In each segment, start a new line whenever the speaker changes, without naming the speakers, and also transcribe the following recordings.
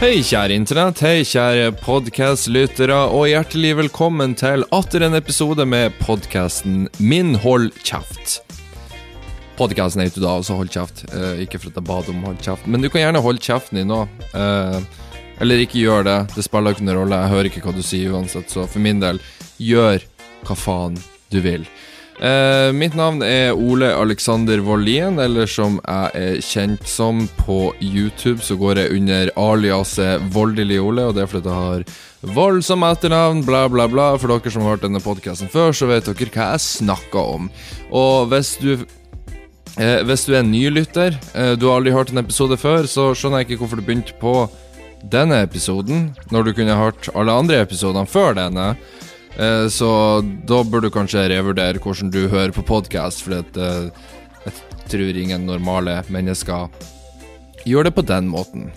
Hei, kjære internett. Hei, kjære podkastlyttere, og hjertelig velkommen til atter en episode med podkasten Min hold kjeft. Podkasten heter da også Hold kjeft, eh, ikke for at jeg ba om hold kjeft, men du kan gjerne holde kjeften din nå. Eh, eller ikke gjør det, det spiller ikke noen rolle, jeg hører ikke hva du sier uansett, så for min del, gjør hva faen du vil. Eh, mitt navn er Ole Alexander Wallien eller som jeg er kjent som på YouTube, så går jeg under aliaset Voldelig Ole, og det er fordi jeg har vold som etternavn, bla, bla, bla. For dere som har hørt denne podkasten før, så vet dere hva jeg snakker om. Og hvis du eh, hvis du er nylytter, eh, du har aldri hørt en episode før, så skjønner jeg ikke hvorfor du begynte på denne episoden, når du kunne hørt alle andre episodene før denne. Eh, så da burde du kanskje revurdere hvordan du hører på podkast, for uh, jeg tror ingen normale mennesker gjør det på den måten,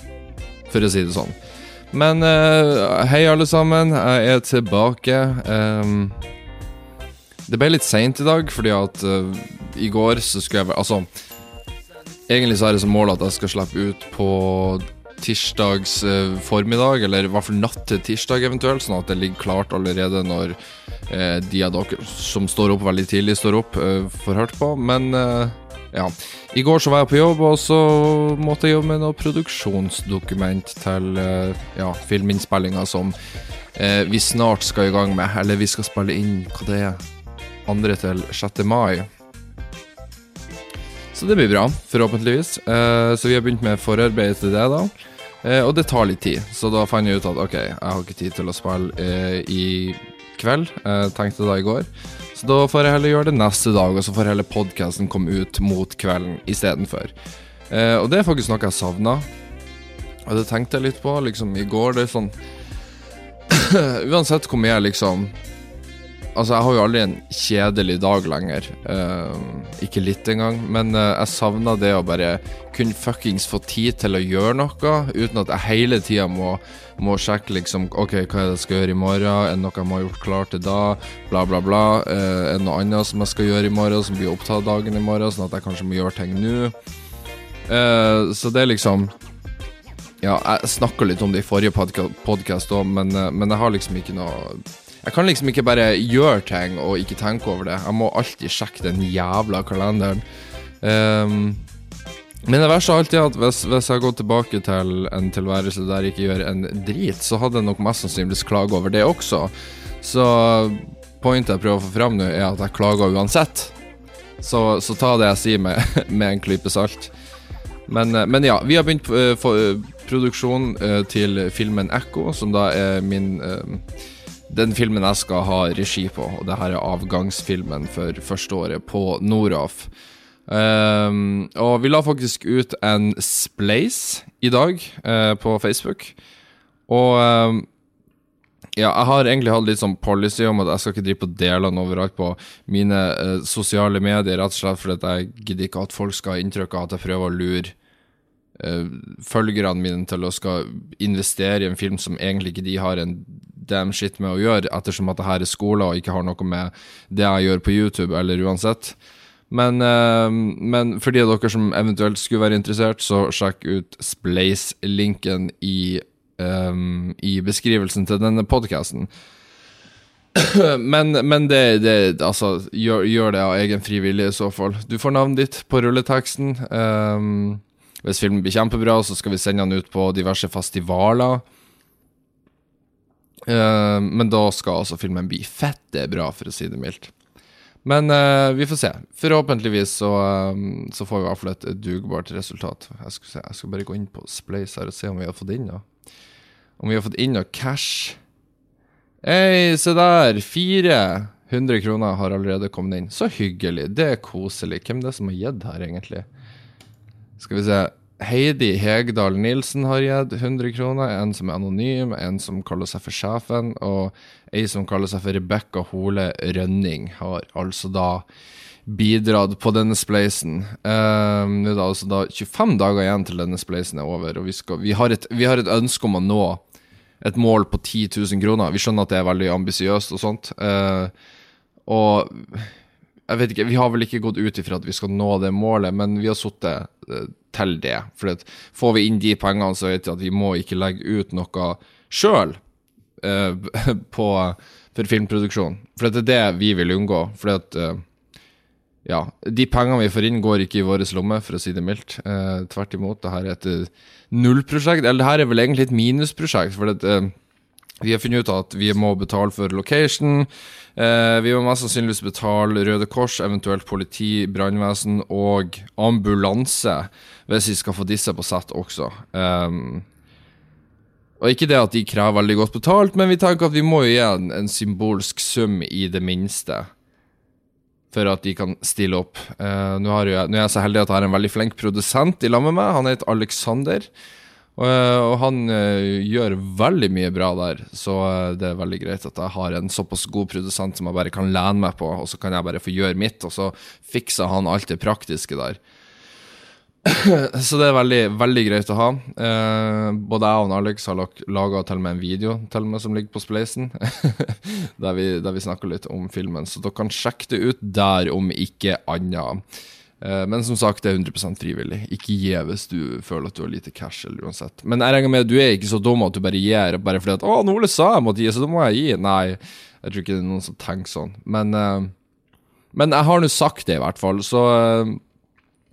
for å si det sånn. Men uh, hei, alle sammen. Jeg er tilbake. Det ble litt seint i dag, fordi at i går så skulle jeg Altså, egentlig så er det som mål at jeg skal slippe ut på tirsdags formiddag, eller i hvert fall natt til tirsdag eventuelt, sånn at det ligger klart allerede når eh, de av dere som står opp veldig tidlig, står opp, eh, får hørt på. Men eh, ja. I går så var jeg på jobb, og så måtte jeg jobbe med noe produksjonsdokument til ja, filminnspillinga som vi snart skal i gang med. Eller vi skal spille inn hva det er, andre til 6. mai. Så det blir bra, forhåpentligvis. Så vi har begynt med forarbeidet til det, da. Uh, og det tar litt tid, så da fant jeg ut at ok, jeg har ikke tid til å spille eh, i kveld. Eh, tenkte da i går. Så da får jeg heller gjøre det neste dag, og så får heller podkasten komme ut mot kvelden istedenfor. Eh, og det er faktisk noe jeg savna. Og det tenkte jeg litt på liksom i går. Det er sånn Uansett hvor mye jeg liksom Altså, jeg har jo aldri en kjedelig dag lenger. Uh, ikke litt engang. Men uh, jeg savner det å bare kunne fuckings få tid til å gjøre noe, uten at jeg hele tida må, må, sjekke liksom OK, hva er det jeg skal gjøre i morgen? Er det noe jeg må ha gjort klart til da? Bla, bla, bla. Uh, er det noe annet som jeg skal gjøre i morgen, som blir opptatt dagen i morgen, sånn at jeg kanskje må gjøre ting nå? så det er liksom Ja, jeg snakka litt om det i forrige podkast òg, men, men jeg har liksom ikke noe jeg kan liksom ikke bare gjøre ting og ikke tenke over det. Jeg må alltid sjekke den jævla kalenderen. Um, men det verste er at hvis, hvis jeg går tilbake til en tilværelse der jeg ikke gjør en drit, så hadde jeg nok mest sannsynlig klaga over det også. Så pointet jeg prøver å få fram nå, er at jeg klager uansett. Så, så ta det jeg sier med, med en klype salt. Men, eh, men, ja, vi har begynt uh, for, uh, produksjon uh, til filmen Ekko, som da er min den filmen jeg skal ha regi på, og det her er avgangsfilmen for første året på Noraf. Um, og vi la faktisk ut en spleis i dag uh, på Facebook. Og um, ja, jeg har egentlig hatt litt sånn policy om at jeg skal ikke drive på delene overalt på mine uh, sosiale medier, rett og slett fordi jeg gidder ikke at folk skal ha inntrykk av at jeg prøver å lure uh, følgerne mine til å skal investere i en film som egentlig ikke de har en damn shit med å gjøre, ettersom at det her er skole og ikke har noe med det jeg gjør på YouTube, eller uansett. Men, uh, men for de av dere som eventuelt skulle være interessert, så sjekk ut Splace-linken i, um, i beskrivelsen til denne podkasten. men, men det, det, Altså, gjør, gjør, det av egen frivillig i så fall. Du får navnet ditt på rulleteksten. Um, hvis filmen blir kjempebra, så skal vi sende den ut på diverse festivaler. Uh, men da skal altså filmen bli fette bra, for å si det mildt. Men uh, vi får se. Forhåpentligvis så, um, så, får vi i hvert fall et dugbart resultat. Jeg skal, se. jeg skal, bare gå inn på Splace her og se om vi har fått inn noe. Om vi har fått inn noe cash. Hei, se der! 400 kroner har allerede kommet inn. Så hyggelig. Det er koselig. Hvem er det som har gitt her, egentlig? Skal vi se. Heidi Hegdal Nilsen har gitt 100 kroner. En som er anonym, en som kaller seg for Sjefen, og ei som kaller seg for Rebekka Hole Rønning, har altså da bidratt på denne spleisen. Um, det er altså da 25 dager igjen til denne spleisen er over, og vi, skal, vi, har et, vi, har et, ønske om å nå et mål på 10 000 kroner. Vi skjønner at det er veldig ambisiøst og sånt. Uh, og jeg vet ikke, Vi har vel ikke gått ut ifra at vi skal nå det målet, men vi har sittet til det. For får vi inn de pengene, så vet vi at vi må ikke legge ut noe sjøl uh, for filmproduksjon. For det er det vi vil unngå. For at uh, ja, de pengene vi får inn, går ikke i vår lomme, for å si det mildt. Uh, tvert imot. Det her er et nullprosjekt. Eller det her er vel egentlig et minusprosjekt. For det, vi har funnet ut at vi må betale for location. Eh, vi må mest sannsynligvis betale Røde Kors, eventuelt politi, brannvesen og ambulanse, hvis vi skal få disse på sett også. Um, og ikke det at de krever veldig godt betalt, men vi tenker at vi må jo gi en, en symbolsk sum i det minste. For at de kan stille opp. Eh, nå, jeg, nå, er jeg så heldig at jeg har en veldig flink produsent i lag med meg. Han heter Alexander. Og, eh, og, han uh, gjør veldig mye bra der, så uh, det er veldig greit at jeg har en såpass god produsent som jeg bare kan lene meg på, og så kan jeg bare få gjøre mitt, og så fikser han alt det praktiske der. så det er veldig, veldig greit å ha. Uh, både jeg og Alex har laga til og med en video til og med som ligger på Spleisen, der, vi, der vi snakker litt om filmen, så dere kan sjekke det ut der, om ikke annet. Eh, men som sagt, det er 100 frivillig. Ikke gi hvis du føler at du har lite cash. eller uansett Men jeg regner med at du er ikke så dum at du bare gir bare fordi at 'Å, Ole sa jeg måtte gi, så da må jeg gi'. Nei, jeg tror ikke det er noen som tenker sånn. Men, uh, men jeg har nå sagt det, i hvert fall. Så uh,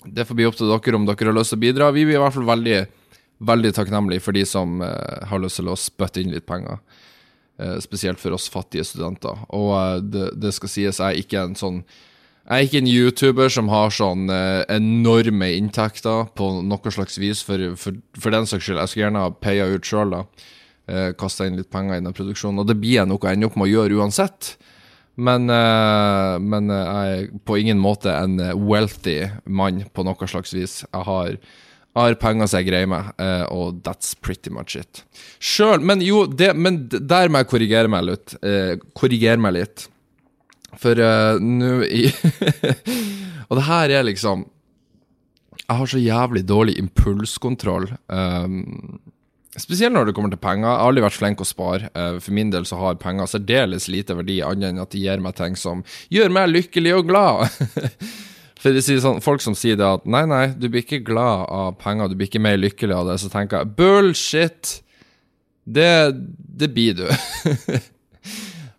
det får bli opp til dere om dere har lyst til å bidra. Vi blir i hvert fall veldig, veldig takknemlige for de som uh, har lyst til å spytte inn litt penger. spesielt for oss fattige studenter. Og det, det skal sies, jeg er ikke en sånn jeg er ikke en YouTuber som har sånn eh, enorme inntekter på noe slags vis, for, for, for den saks skyld. Jeg skulle gjerne ha paya ut sjøl, da. Eh, Kasta inn litt penger i den produksjonen. Og det blir jeg nok å ende opp med å gjøre uansett. Men, eh, men eh, jeg er på ingen måte en wealthy mann på noe slags vis. Jeg har, har penger som jeg greier eh, og that's pretty much it. Sjøl Men jo, det, men der må jeg korrigere meg litt. Korrigere meg litt. For uh, nå i Og det her er liksom Jeg har så jævlig dårlig impulskontroll. Um, Spesielt når det kommer til penger. Jeg har aldri vært flink å spare. Uh, for min del så har penger særdeles lite verdi, annet enn at de gir meg ting som gjør meg lykkelig og glad. for det sier sånn, Folk som sier det at nei, nei, du blir ikke glad av penger, du blir ikke mer lykkelig av det, så tenker jeg bullshit! Det, det blir du.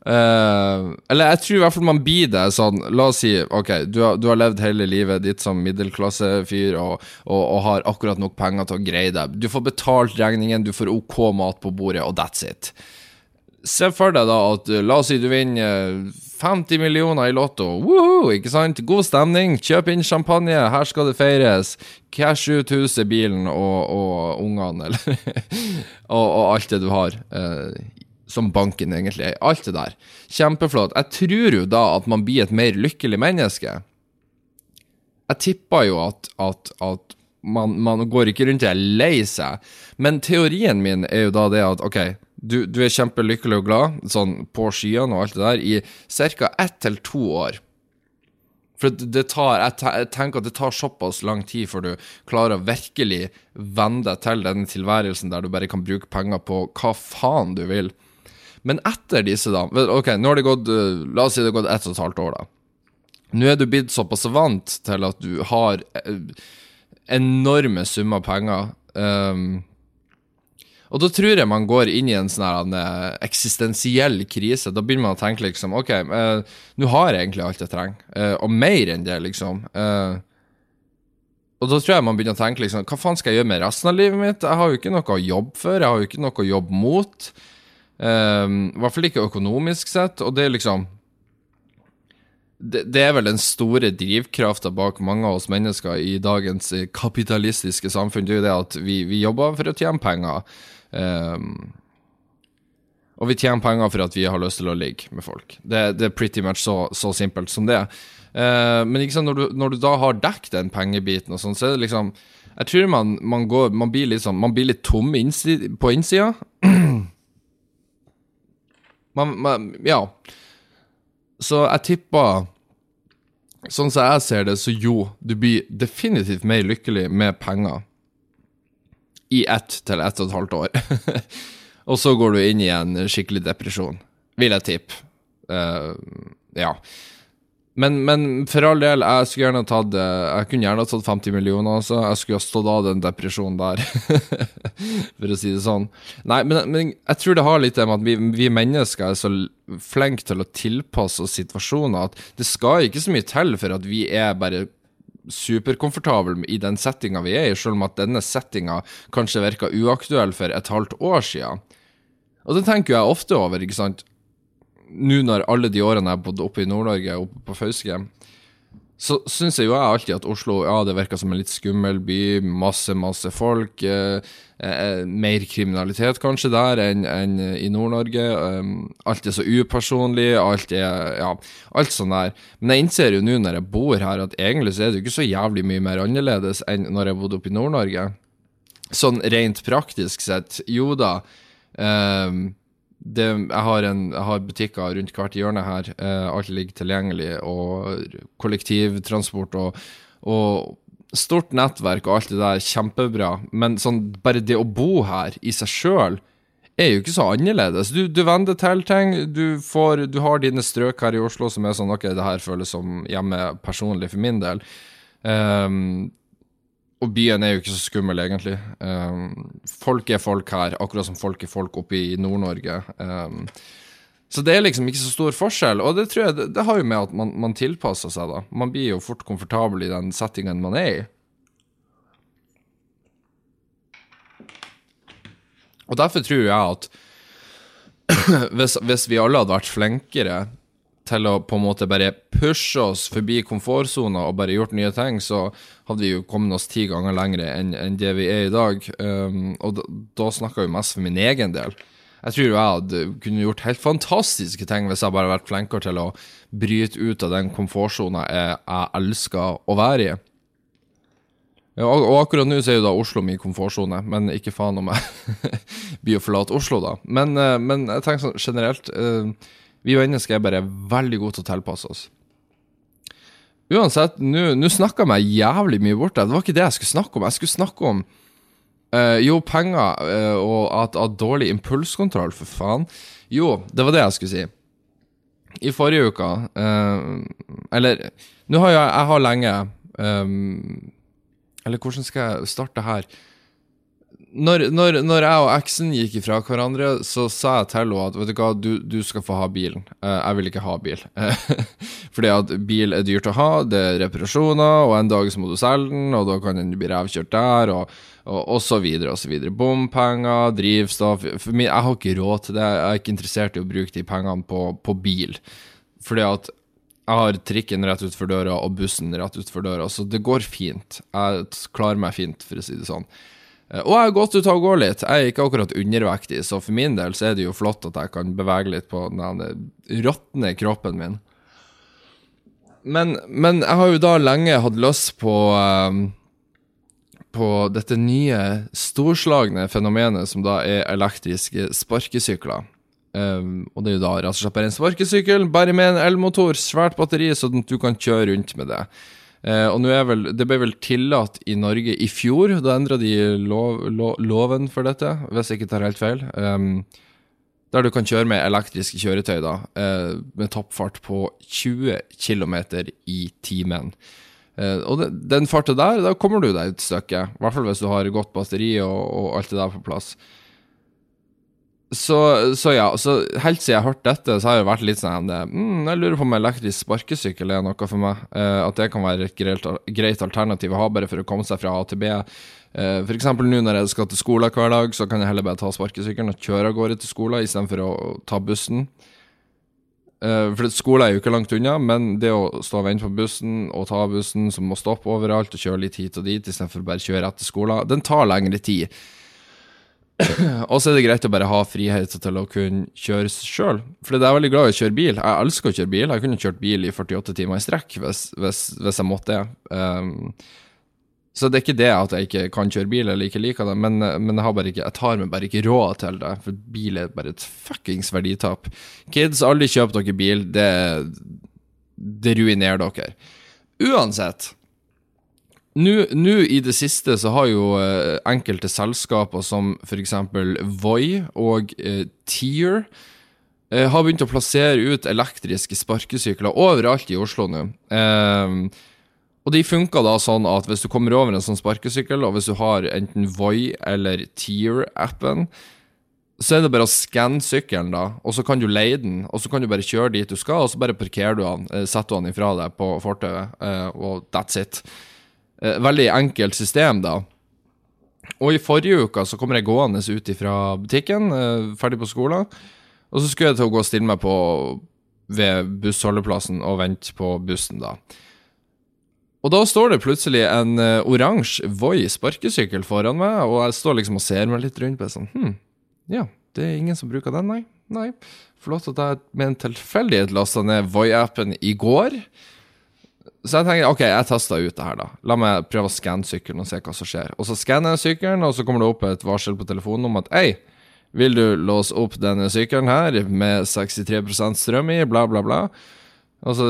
Uh, eller jeg tror i hvert fall man blir det sånn La oss si ok, du har, du har levd hele livet ditt som middelklassefyr og, og, og, har akkurat nok penger til å greie deg. Du får betalt regningen, du får OK mat på bordet, og that's it. Se for deg da at la oss si du vinner 50 millioner i Lotto. Woohoo, ikke sant? God stemning, kjøp inn champagne, her skal det feires. Cash ut huset, bilen og, og ungene, eller og, alt det du har. Uh, som banken egentlig er. Alt det der. Kjempeflott. Jeg tror jo da at man blir et mer lykkelig menneske. Jeg tipper jo at, at, at man, man, går ikke rundt og er lei seg. Men teorien min er jo da det at OK, du, du er kjempelykkelig og glad, sånn på skyene og alt det der, i ca. ett til to år. For det tar, jeg tenker at det tar såpass lang tid før du klarer å virkelig venne deg til den tilværelsen der du bare kan bruke penger på hva faen du vil. Men etter disse, da Ok, nå har det gått eh, La oss si det har gått ett og et halvt år, da. Nå er du blitt såpass vant til at du har eh, enorme summer penger. Um, og da tror jeg man går inn i en sånn uh, eksistensiell krise. Da begynner man å tenke liksom OK, uh, nå har jeg egentlig alt jeg trenger, uh, og mer enn det, liksom. og da tror jeg man begynner å tenke liksom Hva faen skal jeg gjøre med resten av livet mitt? Jeg har jo ikke noe å jobbe for, jeg har jo ikke noe å jobbe mot. Um, I hvert fall ikke økonomisk sett, og det er liksom det, det, er vel den store drivkrafta bak mange av oss mennesker i dagens eh, kapitalistiske samfunn. Det er jo det at vi, vi jobber for å tjene penger. Um, og vi tjener penger for at vi har lyst til å ligge med folk. Det, det er pretty much så, så simpelt som det. Uh, men liksom når, du, når, du, da har dekket den pengebiten, og sånn, så er det liksom Jeg tror man, man, går, man blir, liksom, man blir litt tom på innsida. Man, man, ja. Så jeg tipper Sånn som jeg ser det, så jo, du blir definitivt mer lykkelig med penger i ett til ett og et halvt år. og så går du inn i en skikkelig depresjon, vil jeg tippe. Uh, ja. Men, men, for all del, jeg skulle gjerne tatt Jeg kunne gjerne tatt 50 millioner, altså. Jeg skulle ha stått av den depresjonen der, for å si det sånn. Nei, men, men jeg tror det har litt med at vi, vi, mennesker er så flinke til å tilpasse oss situasjoner at det skal ikke så mye til for at vi er bare superkomfortable i den settinga vi er i, selv om at denne settinga kanskje virka uaktuell for et halvt år siden. Og det tenker jeg ofte over, ikke sant nå når alle de årene jeg har bodd oppe i Nord-Norge, oppe på Fauske, så syns jeg jo jeg alltid at Oslo ja, det virker som en litt skummel by. Masse, masse folk. Eh, eh, mer kriminalitet kanskje der enn en i Nord-Norge. Eh, alt er så upersonlig. Alt er ja, alt sånn der. Men jeg innser jo nå når jeg bor her, at egentlig så er det jo ikke så jævlig mye mer annerledes enn når jeg bodde oppe i Nord-Norge. Sånn rent praktisk sett, jo da. Um, det, jeg, har en, jeg, har butikker rundt hvert hjørne her. Eh, alt ligger tilgjengelig. Og kollektivtransport og, og, stort nettverk og alt det der, kjempebra. Men sånn, bare det å bo her i seg sjøl er jo ikke så annerledes. Du, du vender til ting. Du, får, du har dine strøk her i Oslo som er sånn Ok, det her føles som hjemme personlig for min del. Um, og byen er jo ikke så skummel, egentlig. Um, folk er folk her, akkurat som folk er folk oppe i Nord-Norge. Um, så det er liksom ikke så stor forskjell, og det tror jeg det, det har jo med at man, man, tilpasser seg, da. Man blir jo fort komfortabel i den settingen man er i. Og derfor tror jeg at hvis, hvis vi alle hadde vært flinkere til å på en måte bare pushe oss forbi komfortsona og bare gjort nye ting, så hadde vi jo kommet oss ti ganger lengre enn, enn det vi er i dag. Um, og da, da snakker jeg jo mest for min egen del. Jeg tror jeg hadde kunne gjort helt fantastiske ting hvis jeg bare hadde vært flinkere til å bryte ut av den komfortsona jeg, jeg elsker å være i. Ja, og akkurat nå så er jo da Oslo min komfortsone, men ikke faen om jeg blir å forlate Oslo, da. Men, uh, men jeg tenker sånn generelt uh, vi mennesker er bare veldig gode til å tilpasse oss. Uansett, nå snakka jeg meg jævlig mye bort. Det var ikke det jeg skulle snakke om. Jeg skulle snakke om uh, jo, penger uh, og at, at, dårlig impulskontroll, for faen. Jo, det var det jeg skulle si. I forrige uke uh, Eller, nå har jeg, jeg har lenge um, Eller hvordan skal jeg starte her? Når, når, når, jeg og eksen gikk ifra hverandre, så sa jeg til henne at vet du hva, du, du skal få ha bilen. Uh, jeg vil ikke ha bil. Fordi at bil er dyrt å ha, det er reparasjoner, og en dag så må du selge den, og da kan den bli revkjørt der, og, og, og, så videre og så videre. Bompenger, drivstoff meg, Jeg har ikke råd til det. Jeg er ikke interessert i å bruke de pengene på, på bil. Fordi at jeg har trikken rett utfor døra og bussen rett utfor døra, så det går fint. Jeg klarer meg fint, for å si det sånn. Eh, og jeg har gått ut og gå litt. Jeg er ikke akkurat undervektig, så for min del så er det jo flott at jeg kan bevege litt på den råtne kroppen min. Men, men, jeg har jo da lenge hatt lyst på um, på dette nye storslagne fenomenet som da er elektriske sparkesykler. Um, og det er jo da rett og slett bare en sparkesykkel, bare med en elmotor, svært batteri, sånn at du kan kjøre rundt med det. Eh, og nå er vel, Det ble vel tillatt i Norge i fjor, da endra de lov, lov, loven for dette, hvis jeg ikke tar helt feil. Um, der du kan kjøre med elektriske kjøretøy da, eh, med toppfart på 20 km i timen. Eh, og den farta der, da kommer du deg et stykke. I hvert fall hvis du har godt batteri og, og alt det der på plass. Så, så, ja, så helt siden jeg hørte dette, så har jeg vært litt sånn mm, Jeg lurer på om elektrisk sparkesykkel er noe for meg. Eh, at det kan være et greit, greit, alternativ å ha bare for å komme seg fra A til B. Eh, eksempel nå når jeg skal til skolen hver dag, så kan jeg heller bare ta sparkesykkelen og kjøre av gårde til skolen istedenfor å ta bussen. Eh, for skolen er jo ikke langt unna, men det å stå og vente på bussen og ta bussen som må stoppe overalt og kjøre litt hit og dit istedenfor bare kjøre etter skolen, den tar lengre tid. og så er det greit å bare ha frihet til å kunne kjøre sjøl. For jeg er veldig glad i å kjøre bil. Jeg elsker å kjøre bil. Jeg kunne kjørt bil i 48 timer i strekk hvis, hvis, hvis jeg måtte. Um, så det er ikke det at jeg ikke kan kjøre bil eller ikke liker det, men, men jeg, ikke, jeg, tar meg bare ikke råd til det. For bil er bare et fuckings verditap. Kids, aldri kjøp dere bil. Det, det ruinerer dere. Uansett. Nå i det siste så har jo eh, enkelte selskaper som f.eks. Voi og eh, Tier eh, har begynt å plassere ut elektriske sparkesykler overalt i Oslo nå. Eh, og de funker da sånn at hvis du kommer over en sånn sparkesykkel, og hvis du har enten Voi eller Tear-appen, så er det bare å skanne sykkelen, da, og så kan du leie den, og så kan du bare kjøre dit du skal, og så bare parkerer du den, eh, setter du den ifra deg på fortauet, eh, og that's it. Eh, veldig enkelt system, da. Og i forrige uke så kommer jeg gående ut fra butikken, ferdig på skolen, og så skulle jeg til å gå og stille meg på ved bussholdeplassen og vente på bussen, da. Og da står det plutselig en oransje Voi sparkesykkel foran meg, og jeg står liksom og ser meg litt rundt på sånn hm, ja, det er ingen som bruker den, nei. nei. Flott at jeg med en tilfeldighet lasta ned Voi-appen i går. Så jeg tenker ok, jeg tester ut det her, da. La meg prøve å skanne sykkelen og se hva som skjer. Og så skanner jeg sykkelen, og så kommer det opp et varsel på telefonen om at ei, vil du låse opp denne sykkelen her med 63% strøm i, bla, bla, bla. Og så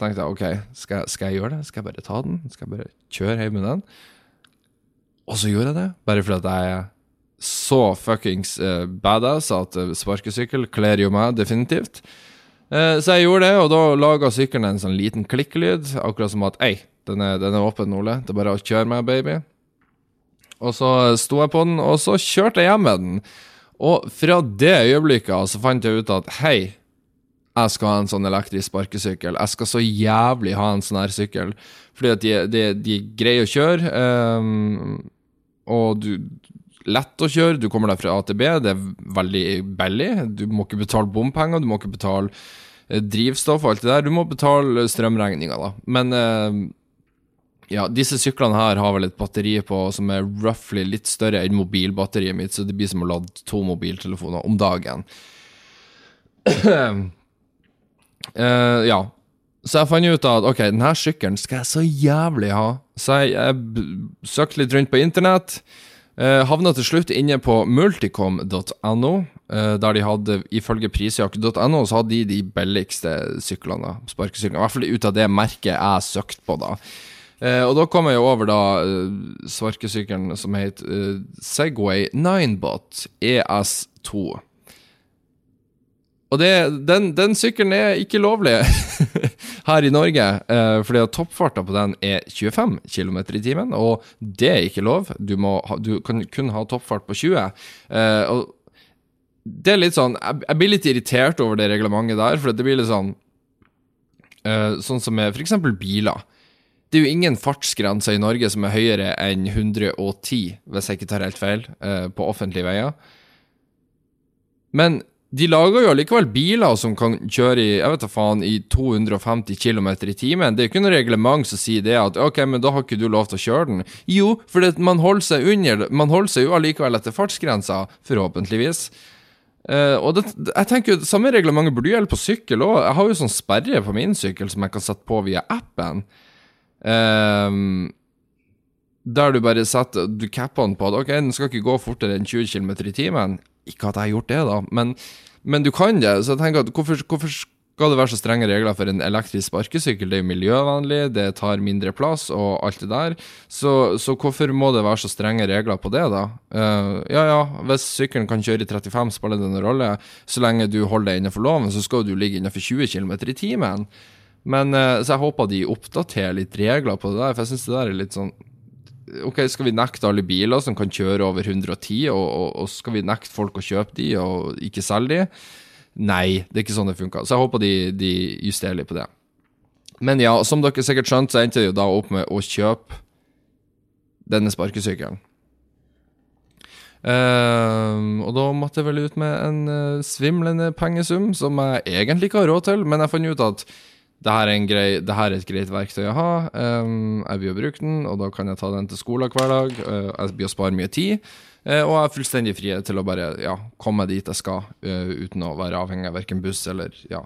tenkte jeg ok, skal, skal, jeg gjøre det? Skal jeg bare ta den? Skal jeg bare kjøre hjem med den? Og så gjorde jeg det, bare fordi at jeg så fuckings uh, badass at uh, sparkesykkel kler jo meg definitivt. Uh, så jeg gjorde det, og da laga sykkelen en sånn liten klikklyd, akkurat som at ei, den er, den er åpen, Ole. Det er bare å kjøre meg, baby. Og så sto jeg på den, og så kjørte jeg hjem med den. Og fra det øyeblikket så fant jeg ut at hei, jeg skal ha en sånn elektrisk sparkesykkel. Jeg skal så jævlig ha en sånn her sykkel. Fordi at de, de, de er greie å kjøre, um, og du lett å kjøre, du kommer deg fra A til B, det er veldig billig. Du må ikke betale bompenger, du må ikke betale eh, drivstoff og alt det der. Du må betale strømregninga, da. Men eh, ja, disse syklene her har vel et batteri på som er roughly litt større enn mobilbatteriet mitt, så det blir som å lade to mobiltelefoner om dagen. uh, ja. Så jeg fant ut at ok, denne sykkelen skal jeg så jævlig ha. Så jeg, jeg søkte litt rundt på internett. Uh, havna til slutt inne på multicom.no, der de hadde, ifølge prisjakt.no, så hadde de de billigste syklene, sparkesyklene. I hvert fall ut av det merket jeg søkte på, da. Uh, og da kom jeg over da uh, sparkesykkelen som het Segway Ninebot ES2. Og det, den, den sykkelen er ikke lovlig her i Norge, eh, fordi at toppfarta på den er 25 km i timen, og det er ikke lov. Du, må, du kan kun ha toppfart på 20. Eh, og det er litt sånn Jeg, jeg blir litt irritert over det reglementet der, for det blir litt sånn uh, Sånn som med f.eks. biler. Det er jo ingen fartsgrenser i Norge som er høyere enn 110, hvis jeg ikke tar helt feil, uh, på offentlige veier. Men de lager jo allikevel biler som kan kjøre i jeg vet da faen, i 250 km i timen. Det er jo ikke noe reglement som sier det at ok, men da har ikke du lov til å kjøre den. Jo, for man holder seg Man holder seg jo allikevel etter fartsgrensa, forhåpentligvis. Uh, og det, jeg tenker jo, Samme reglement burde gjelde på sykkel òg. Jeg har jo sånn sperre på min sykkel som jeg kan sette på via appen. Uh, der du bare setter Du capper den på at ok, den skal ikke gå fortere enn 20 km i timen. Ikke at jeg har gjort det, da, men, men du kan det. Så jeg tenker at hvorfor, hvorfor skal det være så strenge regler for en elektrisk sparkesykkel? Det er miljøvennlig, det tar mindre plass og alt det der. Så, så hvorfor må det være så strenge regler på det, da? Uh, ja ja, hvis sykkelen kan kjøre i 35, spiller det noen rolle. Så lenge du holder deg innenfor loven, så skal du ligge innenfor 20 km i timen. Men uh, Så jeg håper de oppdaterer litt regler på det der, for jeg syns det der er litt sånn Ok, Skal vi nekte alle biler som kan kjøre over 110, og, og, og skal vi nekte folk å kjøpe de og ikke selge de? Nei, det er ikke sånn det funka. Så jeg håper de, de justerer litt på det. Men ja, som dere sikkert skjønte, så endte det jo da opp med å kjøpe denne sparkesykkelen. Uh, og da måtte jeg vel ut med en uh, svimlende pengesum som jeg egentlig ikke har råd til, men jeg fant ut at det her, grei, det her er, et greit verktøy å ha. Um, jeg blir å bruke den, og da kan jeg ta den til skolen hver dag. Uh, jeg å spare mye tid. Uh, og jeg er fullstendig fri til å bare ja, komme dit jeg skal, uh, uten å være avhengig av verken buss eller ja,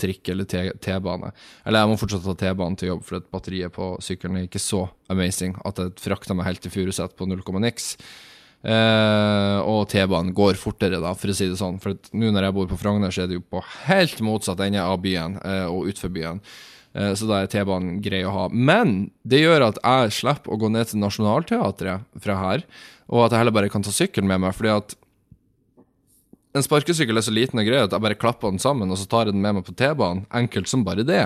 trikk eller T-bane. Eller jeg må fortsatt ta T-banen til jobb, for at batteriet på sykkelen er ikke så amazing at det frakter meg helt til Furuset på 0, niks. Uh, og T-banen går fortere, da, for å si det sånn. For nå når jeg bor på Frogner, så er det jo på helt motsatt ende av byen uh, og utfor byen. Uh, så da er T-banen grei å ha. Men det gjør at jeg slipper å gå ned til Nationaltheatret fra her, og at jeg heller bare kan ta sykkelen med meg. fordi at en sparkesykkel er så liten og grei at jeg bare klapper den sammen, og så tar jeg den med meg på T-banen. Enkelt som bare det.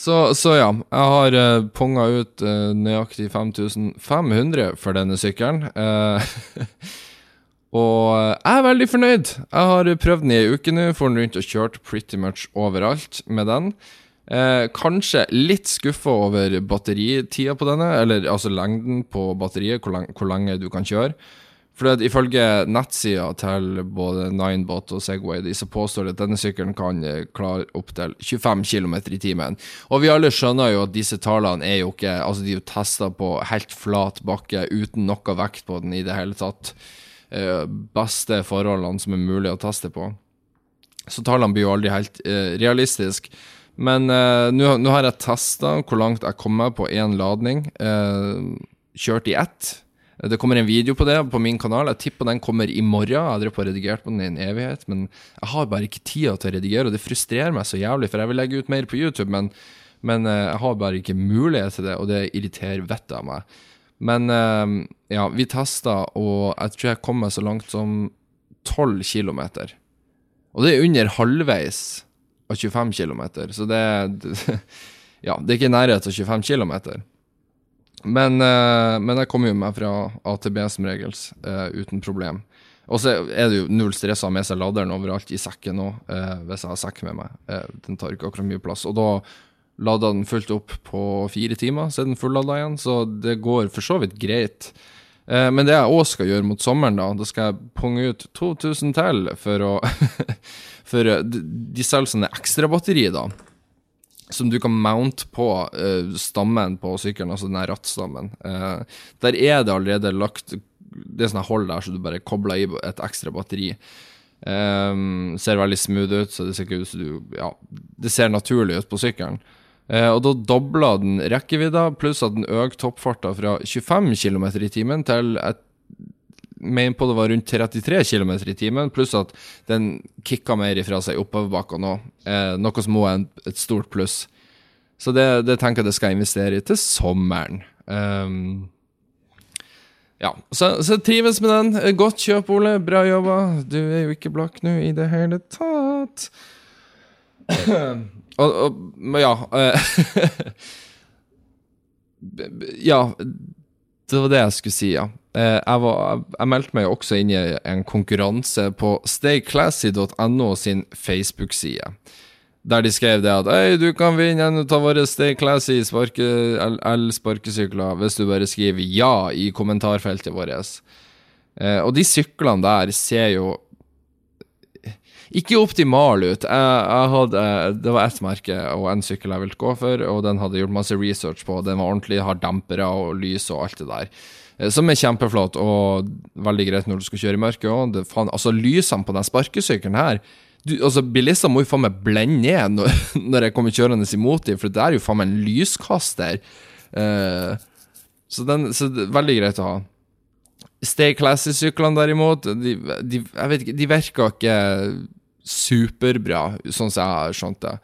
Så, så ja, jeg har uh, punga ut uh, nøyaktig 5500 for denne sykkelen. Uh, og jeg er veldig fornøyd. Jeg har prøvd den i ei uke nå, får den rundt og kjørt pretty much overalt med den. Eh, kanskje litt skuffa over batteritida på denne, eller altså lengden på batteriet, hvor, lang, hvor lenge du kan kjøre. For Ifølge nettsida til både Ninebot og Segway de så påstår de at denne sykkelen kan eh, klare opptil 25 km i timen. Og vi alle skjønner jo at disse tallene er jo ikke Altså, de er jo testa på helt flat bakke uten noe vekt på den i det hele tatt. Eh, beste forholdene som er mulig å teste på. Så tallene blir jo aldri helt eh, realistiske. Men eh, nå har jeg testa hvor langt jeg kommer på én ladning. eh, kjørt i ett. Det kommer en video på det på min kanal. Jeg tipper den kommer i morgen. Jeg har drevet redigert på den i en evighet, men jeg har bare ikke tida til å redigere, og det frustrerer meg så jævlig, for jeg vil legge ut mer på YouTube, men, men uh, jeg har bare ikke mulighet til det, og det irriterer vettet av meg. Men ja, vi testa, og jeg tror jeg kom meg så langt som 12 km. Og det er under halvveis av 25 km. Så det, Ja, det er ikke i nærheten av 25 km. Men, uh, men, jeg kommer jo meg fra A til B som regel, uh, uten problem. Og så er det jo null stress å ha med seg laderen overalt i sekken òg, eh, hvis jeg har sekk med meg. den tar ikke akkurat mye plass. Og da lada den fullt opp på fire timer, så er den fullada igjen. Så det går for så vidt greit. Men det jeg òg skal gjøre mot sommeren, da, da skal jeg punge ut 2000 til for å For eh, de selger sånne ekstrabatterier, da. Som du kan mount på uh, stammen på sykkelen, altså den rattstammen. Der er det allerede lagt Det er sånn hold der, så du bare kobler i et ekstra batteri. Um, ser veldig smooth ut, så det ser, ut, du, ja, det ser naturlig ut på sykkelen. Uh, og da dobla den rekkevidda, pluss at den økte toppfarta fra 25 km i timen til et mener på det var rundt 33 km i timen, pluss at den kicka mer ifra seg oppoverbakkene òg, eh, noe som òg er et stort pluss. Så det, det, tenker jeg det skal investere i til sommeren. Um, ja, så, så trives med den. Godt kjøp, Ole. Bra jobba. Du er jo ikke blakk nå i det hele tatt. og, og ja uh, Ja, det var det jeg skulle si, ja. Eh, jeg, var, jeg, meldte meg også inn i en konkurranse på stayclassy.no sin Facebook-side. Der de skrev det at Hei, du kan vinne en av våre Stay Classy el-sparkesykler hvis du bare skriver ja i kommentarfeltet vårt. Eh, og de syklene der ser jo ikke optimal ut. Jeg, jeg hadde, det var ett merke og en sykkel jeg ville gå for, og den hadde gjort masse research på. Den var ordentlig, har dempere og lys og alt det der. Eh, som er kjempeflott og veldig greit når du skal kjøre i mørket òg. Altså, lysene på den sparkesykkelen her du, altså, Bilister må jo faen meg blende ned når, når, jeg kommer kjørende imot dem, for det er jo faen meg en lyskaster. Uh, så, den, så det er veldig greit å ha. Stay Classy-syklene derimot, de, de, jeg vet ikke, de virker ikke superbra, sånn som jeg har skjønt det.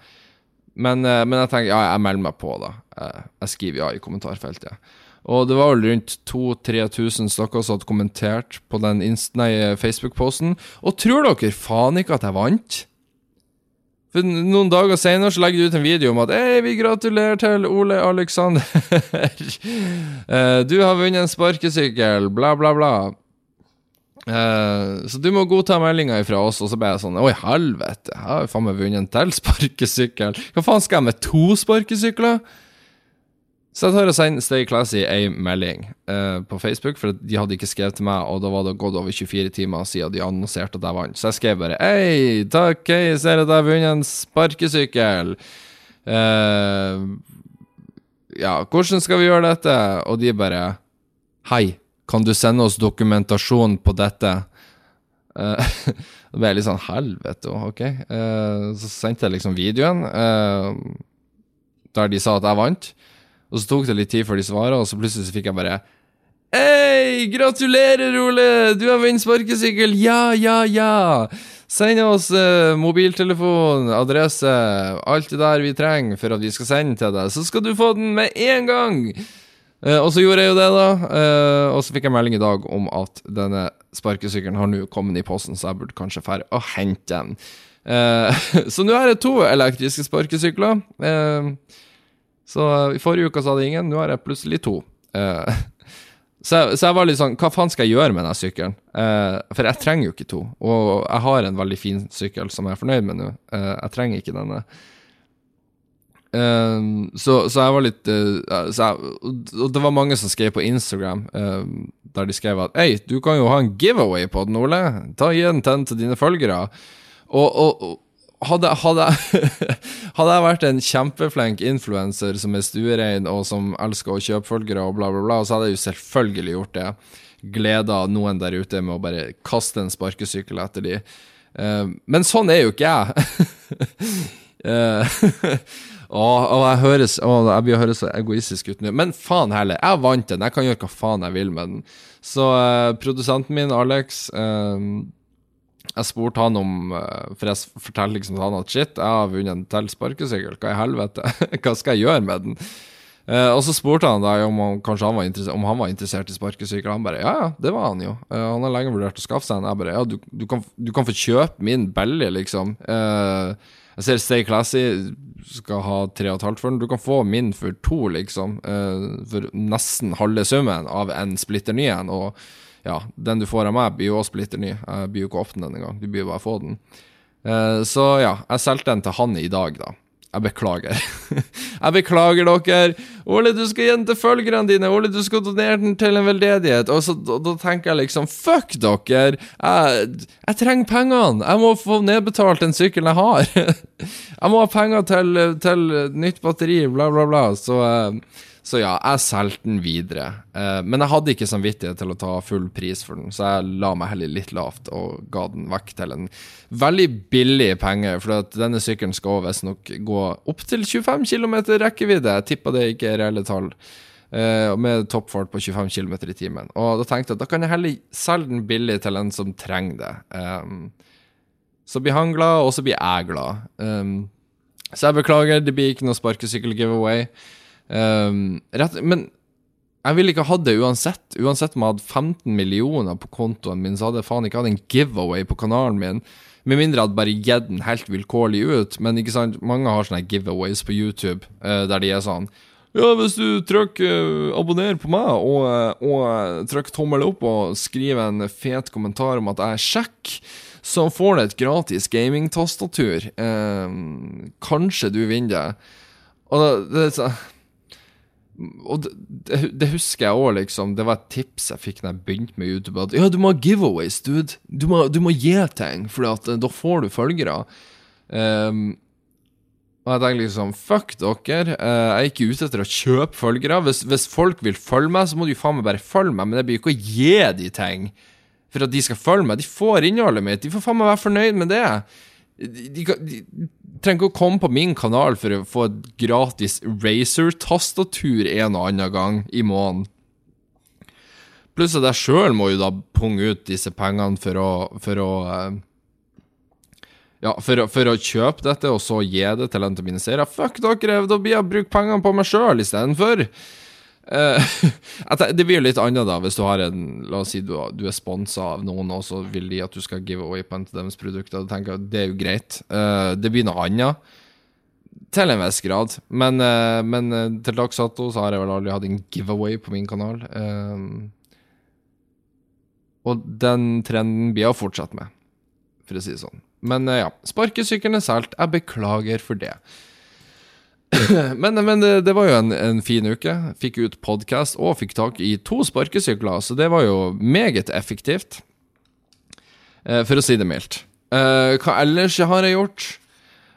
Men, uh, men, jeg tenker ja, jeg melder meg på, da. Uh, jeg skriver ja i kommentarfeltet. Og det var vel rundt 2000-3000 stykker som hadde kommentert på den Facebook-posten. Og tror dere faen ikke at jeg vant? For Noen dager senere så legger du ut en video om at Hei, vi gratulerer til Ole Alexander. Eh, du har vunnet en sparkesykkel, bla, bla, bla. Uh, så du må godta meldinga ifra oss, og så ble jeg sånn Oi, helvete, jeg har jo faen meg vunnet en til sparkesykkel. Hva faen skal jeg med to sparkesykler? Så jeg tar og sender Stay Classy ei melding uh, på Facebook, for de hadde ikke skrevet til meg, og da var det gått over 24 timer siden de annonserte at jeg vant. Så jeg skrev bare Hei, takk, hei, ser at jeg har vunnet en sparkesykkel. Uh, ja, hvordan skal vi gjøre dette? Og de bare Hei, kan du sende oss dokumentasjon på dette? Uh, det ble litt sånn helvete, ok. Uh, så sendte jeg liksom videoen uh, der de sa at jeg vant. Og så tok det litt tid før de svara, og så plutselig så fikk jeg bare Hei, gratulerer, Ole! Du har vunnet sparkesykkel! Ja, ja, ja! Send oss uh, mobiltelefon, adresse, alt det der vi trenger for at vi skal sende til deg, så skal du få den med en gang! Uh, og så gjorde jeg jo det, da. Uh, og så fikk jeg melding i dag om at denne sparkesykkelen har nå kommet i posten, så jeg burde kanskje dra og hente den. Uh, så nå har jeg to elektriske sparkesykler. så i forrige uke så hadde jeg ingen, nå har jeg plutselig to. Så jeg, så, jeg var litt sånn Hva faen skal jeg gjøre med denne sykkelen? for jeg trenger jo ikke to. Og jeg har en veldig fin sykkel som jeg er fornøyd med nå. jeg trenger ikke denne. Uh, så, så, jeg var litt uh, jeg, Og det var mange som skrev på Instagram uh, der de skrev at Hei, du kan jo ha en giveaway på den, Ole. Ta Gi den til, dine følgere. Og, og, hadde, hadde, hadde, jeg vært en kjempeflink influenser som er stuerein og som elsker å kjøpe følgere og bla, bla, bla, så hadde jeg jo selvfølgelig gjort det. Gleda noen der ute med å bare kaste en sparkesykkel etter de. men sånn er jo ikke jeg. Åh, jeg høres åh, jeg blir å høres så egoistisk ut nå. Men faen heller, jeg vant den. Jeg kan gjøre hva faen jeg vil med den. Så uh, produsenten min, Alex uh, Jeg spurte han om uh, For jeg forteller liksom han at shit, jeg har vunnet en til sparkesykkel. Hva i helvete? hva skal jeg gjøre med den? og så spurte han da om han, kanskje han var om han var interessert i sparkesykkel. Han bare ja, ja, det var han jo. han har lenge vurdert å skaffe seg en. Jeg bare ja, du, du, kan, du kan, få kjøpe min billig, liksom. Uh, jeg ser Stay Classy skal ha tre og et halvt for den. Du kan få min for to, liksom. Uh, for nesten halve summen av en splitter ny en. Og ja, den du får av meg, blir jo også splitter ny. Jeg blir jo ikke åpne den engang. Du blir jo bare få den. Uh, så ja, jeg solgte den til han i dag, da. Jeg beklager. jeg beklager dere. Ole, du skal gi den til følgerne dine. Ole, du skal donere den til en veldedighet. Og så da, da tenker jeg liksom Fuck dere! Jeg, jeg, trenger pengene! Jeg må få nedbetalt den sykkelen jeg har. jeg må ha penger til, til nytt batteri, bla, bla, bla. Så uh, så ja, jeg solgte den videre. Eh, men jeg hadde ikke samvittighet til å ta full pris for den, så jeg la meg heller litt lavt og ga den vekk til en veldig billig penge. For denne sykkelen skal visstnok gå opptil 25 km rekkevidde. Jeg tipper det ikke er reelle tall. Eh, med toppfart på 25 km i timen. Og da tenkte jeg at da kan jeg heller selge den billig til en som trenger det. Um, så blir han glad, og så blir jeg glad. Um, så jeg beklager, det blir ikke noe sparkesykkel-giveaway. Um, rett, men jeg ville ikke hatt det uansett. Uansett om jeg hadde 15 millioner på kontoen min, så hadde jeg faen ikke hatt en giveaway på kanalen min. Med mindre hadde bare gitt den helt vilkårlig ut. Men ikke sant, mange har sånne giveaways på YouTube uh, der de er sånn Ja, hvis du trykker uh, abonner på meg og, uh, og trykker tommel opp og skriver en fet kommentar om at jeg er kjekk, så får du et gratis gamingtastatur. Uh, kanskje du vinner det. Og det, det er sånn og det, det, husker jeg òg, liksom. Det var et tips jeg fikk da jeg begynte med YouTube. At ja, du må ha giveaways, dude. Du må, du må gi ting, for eh, da får du følgere. Um, og jeg tenker liksom Fuck dere. Uh, jeg er ikke ute etter å kjøpe følgere. Hvis, hvis, folk vil følge meg, så må de faen meg bare følge meg. Men jeg blir ikke å gi de ting for at de skal følge meg. De får innholdet mitt. De får faen meg være fornøyd med det. De, de, trenger ikke å komme på min kanal for å få et gratis Racer-tastatur en og annen gang i måneden. Pluss at jeg sjøl må jo da punge ut disse pengene for å, for å eh, Ja, for, for, å kjøpe dette, og så gi det til en av mine seere. Fuck dere, da blir jeg å bruke pengene på meg sjøl istedenfor. Uh, det blir jo litt annet da hvis du har en La oss si du, du er sponsa av noen, og så vil de at du skal give away på en av deres produkter. Du tenker at Det er jo greit. Uh, det blir noe annet. Til en viss grad. Men, uh, men til dags dato så har jeg vel aldri hatt en giveaway på min kanal. og den trenden blir jeg å fortsette med, for å si det sånn. Men ja, sparkesykkelen er solgt. Jeg beklager for det. men, men det, det, var jo en, en, fin uke. Fikk ut podkast og fikk tak i to sparkesykler, så det var jo meget effektivt. Eh, for å si det mildt. Eh, hva ellers har jeg gjort?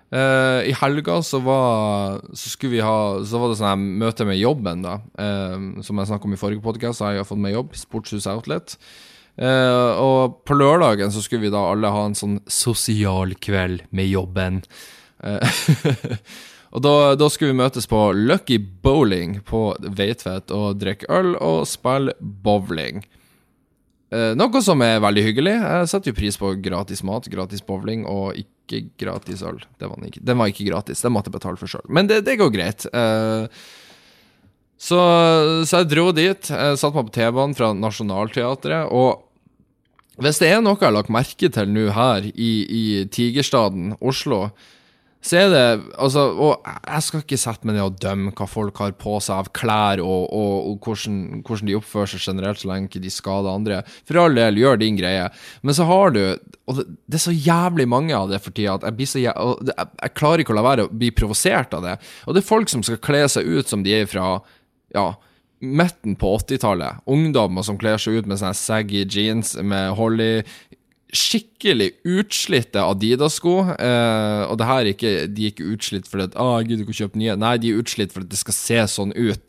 Eh, I helga så var Så skulle vi ha Så var det sånn møte med jobben, da. Eh, som jeg snakket om i forrige podkast, har jeg fått meg jobb. Sportshus Outlet. Uh, og på lørdagen så skulle vi da alle ha en sånn sosial kveld med jobben. Og da, da, skulle vi møtes på Lucky Bowling på Veitvet og drikke øl og spille bowling. Eh, noe som er veldig hyggelig. Jeg setter jo pris på gratis mat, gratis bowling og ikke gratis øl. Var den, ikke. den, var ikke gratis, den måtte jeg betale for sjøl. Men det, det, går greit. Eh, Så, så jeg dro dit. Jeg satte meg på T-banen fra Nationaltheatret. Og hvis det er noe jeg har lagt merke til nå her i, i Tigerstaden, Oslo, så er det Altså, og jeg skal ikke sette meg ned og dømme hva folk har på seg av klær, og, og, og hvordan, hvordan, de oppfører seg generelt, så lenge de skader andre. For all del, gjør din greie. Men så har du Og det, det er så jævlig mange av det for tida at jeg så jeg, jeg klarer ikke å la være å bli provosert av det. Og det er folk som skal kle seg ut som de er fra Ja midten på 80-tallet. Ungdommer som kler seg ut med sånne saggy jeans med hold i skikkelig utslitte Adidas-sko. Eh, og det her er ikke, de er ikke utslitt fordi at ah, gud, du kan kjøpe nye. Nei, de er utslitt fordi det skal se sånn ut.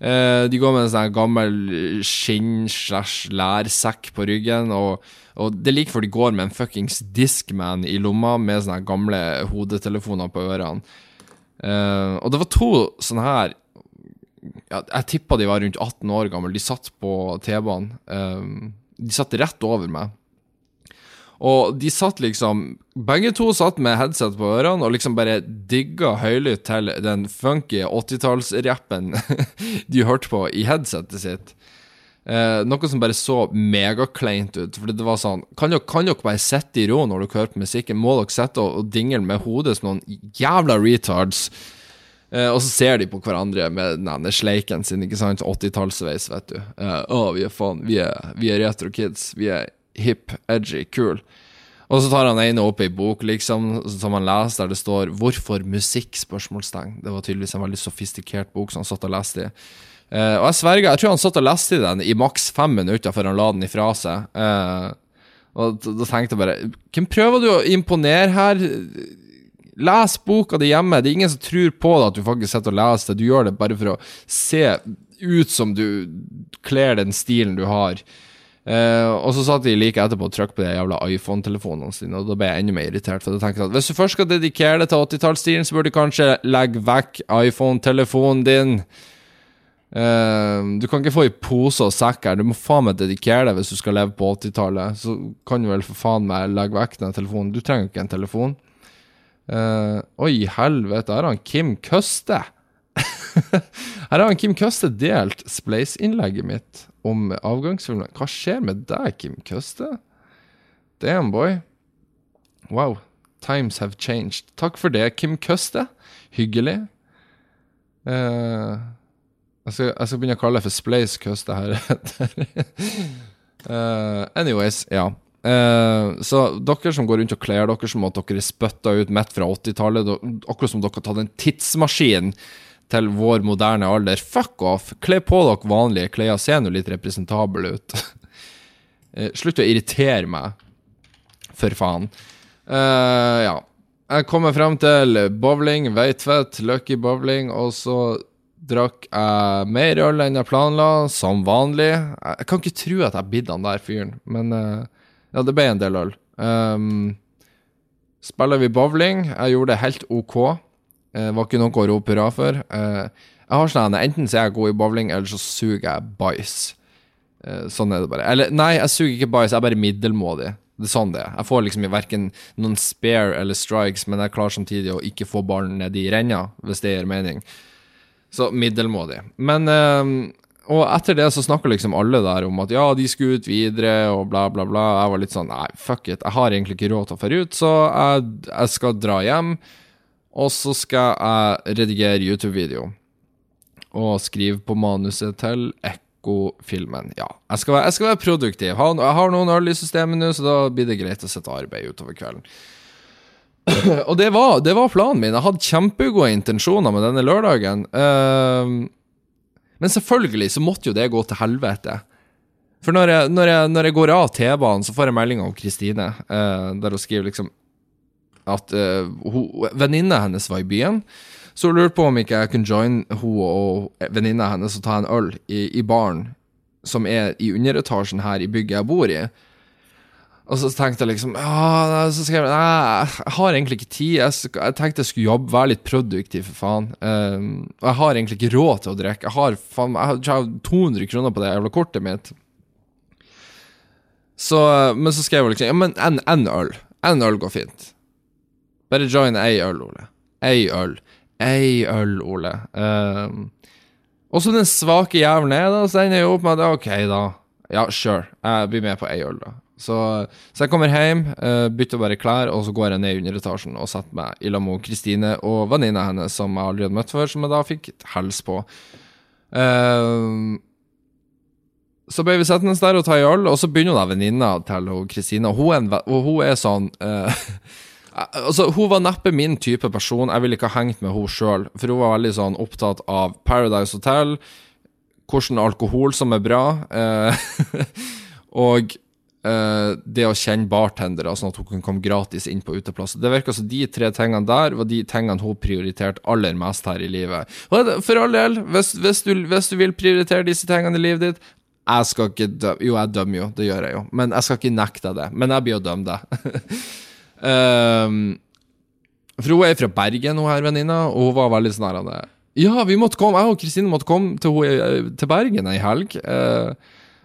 Eh, de går med en sånn gammel skinn-slash-lærsekk på ryggen. Og, og det er like før de går med en fuckings Discman i lomma med sånne gamle hodetelefoner på ørene. Eh, og det var to sånne her ja, Jeg tippa de var rundt 18 år gamle. De satt på T-banen. Eh, de satt rett over meg. Og de satt liksom Begge to satt med headset på ørene og liksom bare digga høylytt til den funky 80-tallsrappen de hørte på i headsetet sitt. Eh, noe som bare så megakleint ut. For det var sånn Kan dere, kan dere bare sitte i ro når dere hører på musikken? Må dere sitte og, og dingle med hodet som noen jævla retards? Eh, og så ser de på hverandre med denne sleiken sin, ikke sant? 80-tallsveis, vet du. Eh, å, vi er faen Vi er, vi er retro kids. Vi er hip, edgy, kul. Og så tar han ene opp ei bok liksom, som han leser, der det står 'Hvorfor musikk?' spørsmålstegn. Det var tydeligvis en veldig sofistikert bok som han satt og leste i. Uh, og jeg sverger, jeg tror han satt og leste i den i maks fem minutter før han la den ifra seg. Uh, og da, tenkte jeg bare Hvem prøver du å imponere her? Les boka di hjemme. Det er ingen som tror på deg at du faktisk sitter og leser det. Du gjør det bare for å se ut som du kler den stilen du har. Uh, og så satt de like etterpå og trykket på de jævla iPhone-telefonene sine, og da ble jeg enda mer irritert. For jeg tenkte at Hvis du først skal dedikere det til 80-tallsstilen, så burde du kanskje legge vekk iPhone-telefonen din. Uh, du kan ikke få i pose og sekk her. Du må faen meg dedikere deg hvis du skal leve på 80-tallet. Så kan du vel for faen meg legge vekk den telefonen. Du trenger ikke en telefon. Uh, oi, helvete, her har han Kim Køste. her har han Kim Køste delt spleisinnlegget mitt om avgangsfilmen. Hva skjer med deg, Kim Køste? Damn, boy. Wow. Times have changed. Takk for det, Kim Køste. Hyggelig. Uh, jeg, skal, jeg, skal, begynne å kalle det for Splace Køste her. uh, anyways, ja. Uh, så dere som går rundt og kler dere som at dere er spytta ut midt fra 80-tallet, akkurat som dere har tatt en tidsmaskin til vår moderne alder. Fuck off! Kle på dere vanlige klær, se nå litt representabel ut. Eh, slutt å irritere meg, for faen. Uh, ja. Jeg kommer frem til bowling, Veitvet, Lucky Bowling, og så drakk jeg mer øl enn jeg planla, som vanlig. Jeg kan ikke tro at jeg bidde han der fyren, men uh, ja, det ble en del øl. Um, spiller vi bowling? Jeg gjorde det helt OK. Uh, var ikke noe å rope hurra for. Uh, jeg har sånn Enten så er jeg god i bowling, eller så suger jeg bæsj. Uh, sånn er det bare. Eller nei, jeg suger ikke bæsj, jeg er bare middelmådig. Det er sånn det er. Jeg får liksom verken noen spare eller strikes, men jeg klarer samtidig å ikke få ballen ned i renna, hvis det gir mening. Så middelmådig. Men Og etter det så snakker liksom alle der om at ja, de skulle ut videre, og bla, bla, bla. Jeg var litt sånn nei, fuck it, jeg har egentlig ikke råd til å dra ut, så jeg, jeg skal dra hjem. Og så skal jeg redigere YouTube-video. Og skrive på manuset til Ekko-filmen. Ja, jeg skal, være, jeg skal, være, produktiv. Jeg har noen øl i systemet nå, så da blir det greit å sette arbeid utover kvelden. og det var, det var, planen min. Jeg hadde kjempegode intensjoner med denne lørdagen. Uh, men selvfølgelig så måtte jo det gå til helvete. For når jeg, når jeg, når jeg går av T-banen, så får jeg melding om Kristine, uh, der hun skriver liksom at uh, venninna hennes var i byen. Så hun lurte på om ikke jeg kunne joine hun og venninna hennes og ta en øl i, i baren som er i underetasjen her i bygget jeg bor i. Og så tenkte jeg liksom Så skrev jeg jeg har egentlig ikke tid. Jeg, jeg, tenkte jeg skulle jobbe, være litt produktiv, for faen. Um, og jeg har egentlig ikke råd til å drikke. Jeg har, faen, jeg har 200 kroner på det jævla kortet mitt. Så, men så skrev hun liksom ja, men en øl. En øl går fint. Bare join ei øl, Ole. Ei øl. Ei øl, Ole. Um, Og så den svake jævelen er, da, så ender jeg opp med at OK, da. Ja, sure. Jeg blir med på ei øl, da. Så, så, jeg kommer hjem, uh, bytter bare klær, og så går jeg ned i underetasjen og setter meg i lag med Kristine og venninna hennes, som jeg aldri hadde møtt før, som jeg da fikk hels på. Uh, så ble vi sittende der og ta en øl, og så begynner da venninna til Kristine, og, og, hun er sånn uh, Altså, Hun var neppe min type person. Jeg ville ikke ha hengt med henne sjøl, for hun var veldig sånn opptatt av Paradise Hotel, hvordan alkohol som er bra, og eh, det å kjenne bartendere, sånn at hun kunne komme gratis inn på uteplass. Det virker som de tre tingene der var de tingene hun prioriterte aller mest her i livet. For all del, hvis, hvis, du, hvis, du, vil prioritere disse tingene i livet ditt Jeg skal ikke dømme Jo, jeg dømmer jo, det gjør jeg jo, men jeg skal ikke nekte deg det. Men jeg blir å dømme deg. um, for hun er fra Bergen, hun her venninna, og hun var veldig sånn her Ja, vi måtte komme, jeg og Kristine måtte komme til, til Bergen ei helg. Uh,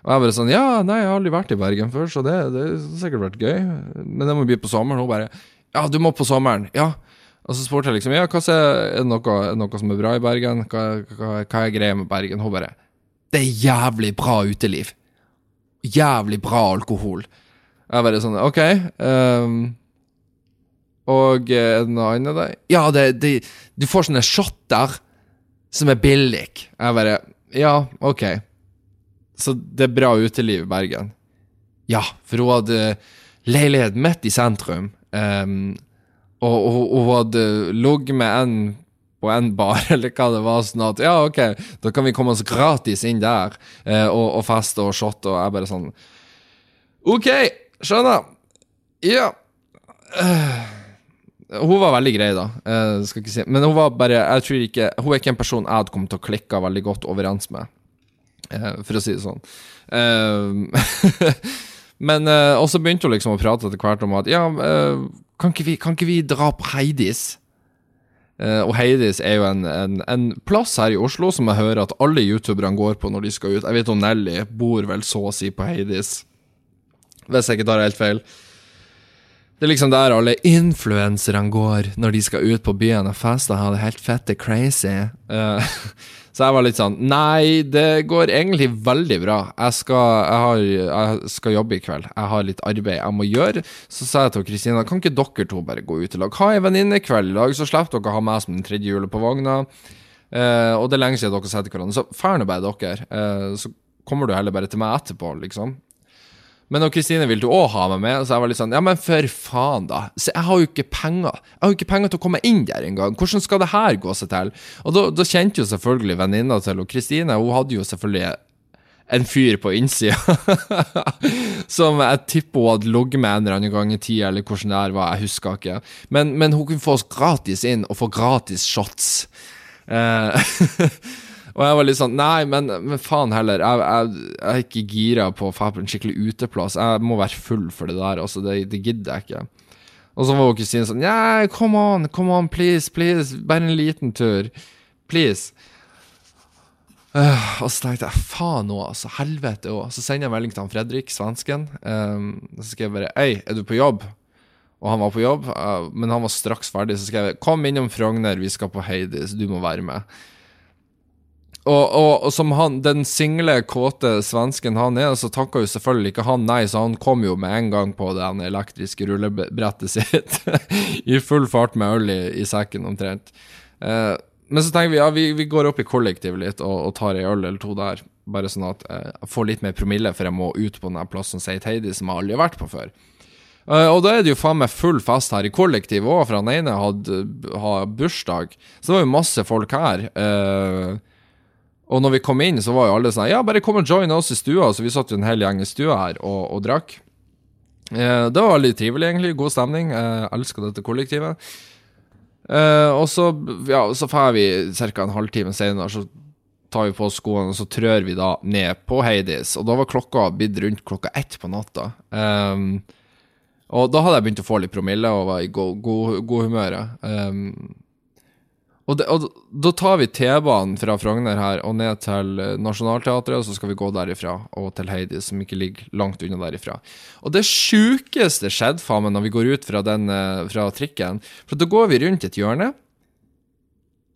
og jeg bare sånn Ja, nei, jeg har aldri vært i Bergen før, så det, det har sikkert vært gøy. Men det må bli på sommeren. Hun bare Ja, du må på sommeren. Ja. Og så spurte jeg liksom Ja, hva er, det noe, noe som er bra i Bergen? Hva, hva, hva er greia med Bergen? Hun bare Det er jævlig bra uteliv. Jævlig bra alkohol. Jeg bare sånn OK. Um, og er det noe annet der? Ja, det, det, du får sånne shotter som er billig. Jeg bare Ja, OK. Så det er bra uteliv i Bergen. Ja, for hun hadde leilighet midt i sentrum. Um, og, og, og, hun hadde ligget med en på en bar, eller hva det var, sånn at ja, OK, da kan vi komme oss gratis inn der uh, og, og, feste og shotte, og jeg bare sånn OK, skjønner. Ja. Uh, hun var veldig grei, da. Uh, skal ikke si. Men hun var bare Jeg tror ikke Hun er ikke en person jeg hadde kommet til å klikke veldig godt overens med. uh, for å si det sånn. Uh, men uh, Og så begynte hun liksom å prate etter hvert om at ja, uh, kan, ikke vi, kan, ikke vi, dra på Heidis? Uh, og Heidis er jo en, en, en, plass her i Oslo som jeg hører at alle youtuberne går på når de skal ut. Jeg vet om Nelly bor vel så å si på Heidis, hvis jeg ikke tar helt feil. Det er liksom der alle influenserne går når de skal ut på byen og feste og ha det helt fette crazy. Uh, Så jeg var litt sånn Nei, det går egentlig veldig bra. Jeg skal, jeg har, jeg skal jobbe i kveld. Jeg har litt arbeid jeg må gjøre. Så sa jeg til Kristina kan ikke dere to bare gå ut i lag? Ha ei venninnekveld i dag, så slipper dere å ha meg som den tredje hjulet på vogna. Uh, og det er lenge siden dere har sett hverandre. Så drar nå bare dere. Uh, så kommer du heller bare til meg etterpå, liksom. Men og Kristine ville òg ha meg med, så jeg var litt sånn Ja, men for faen, da. Så jeg har jo ikke penger. Jeg har jo ikke penger til å komme inn der engang. Hvordan skal det her gå seg til? Og da, da kjente jo selvfølgelig venninna til Kristine. Hun hadde jo selvfølgelig en fyr på innsida som jeg tipper hun hadde ligget med en eller annen gang i tida, eller hvordan det her var, jeg husker ikke. Men, men hun kunne få oss gratis inn, og få gratis shots. Eh, Og jeg var litt sånn Nei, men, men faen heller. Jeg, jeg, jeg, er ikke gira på å dra på en skikkelig uteplass. Jeg må være full for det der. Altså, det, det gidder jeg ikke. Og så var Kristine sånn Yeah, come on, come on, please, please. Bare en liten tur. Please. Uh, og så tenkte jeg faen òg, altså. Helvete òg. Så sender jeg melding til han Fredrik, svensken. Um, så skrev jeg bare Hei, er du på jobb? Og han var på jobb, uh, men han var straks ferdig. Så skrev jeg Kom innom Frogner, vi skal på Heidis, du må være med. Og, og, og, som han, den single, kåte svensken han er, så takka jo selvfølgelig ikke han nei, så han kom jo med en gang på det elektriske rullebrettet sitt i full fart med øl i, i sekken, omtrent. Eh, men så tenker vi ja, vi, vi går opp i kollektivet litt og, og, tar ei øl eller to der, bare sånn at eh, jeg får litt mer promille, for jeg må ut på den plassen St. Heidi som jeg aldri har vært på før. Uh, og da er det jo faen meg full fest her i kollektivet òg, for han ene hadde, hadde bursdag. Så det var jo masse folk her. Uh, og når vi kom inn, så var jo alle sånn Ja, bare kom og join oss i stua. Så vi satt jo en hel gjeng i stua her og, og drakk. Eh, det var veldig trivelig, egentlig. God stemning. Jeg Elska dette kollektivet. Eh, og så, ja, så drar vi ca. en halvtime senere, så tar vi på oss skoene, og så trør vi da ned på Heidis. Og da var klokka blitt rundt klokka ett på natta. Um, og da hadde jeg begynt å få litt promille og var i god, god, god humøret. Um, og, det, og, da tar vi T-banen fra Frogner her og ned til eh, Nationaltheatret, og så skal vi gå derifra og til Heidi, som ikke ligger langt unna derifra. Og det sjukeste skjedde faen meg når vi går ut fra, den, eh, fra trikken, for da går vi rundt et hjørne,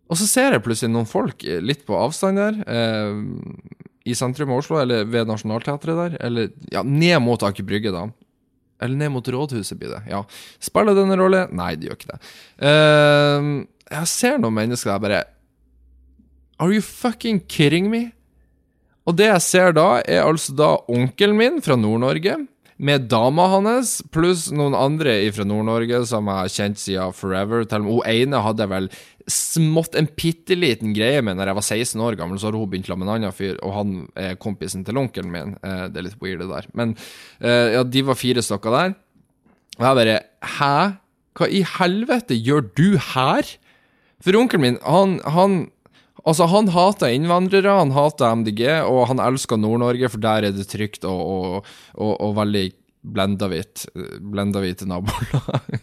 Og så ser jeg plutselig noen folk eh, litt på avstand der, eh, i sentrum av Oslo, eller ved Nationaltheatret der, eller ja, ned mot Aker Brygge, da. Eller ned mot rådhuset, blir det. Ja. Spiller det en rolle? Nei, det gjør ikke det. Eh, jeg ser noen mennesker der bare Are you fucking kidding me? Og det jeg ser da, er altså da onkelen min fra Nord-Norge med dama hans, pluss noen andre fra Nord-Norge som jeg har kjent siden forever. Til hun ene hadde vel smått en bitte liten greie med når jeg var 16 år gammel. Så har hun begynt med en annen fyr, og han er kompisen til onkelen min. Eh, det er litt weird, det der. Men eh, ja, de var fire stykker der. Og jeg bare Hæ? Hva i helvete gjør du her? For onkelen min, han, han Altså, han hater innvandrere, han hater MDG, og han elsker Nord-Norge, for der er det trygt og, og, og, og veldig blenda hvitt. Blenda hvite nabolag.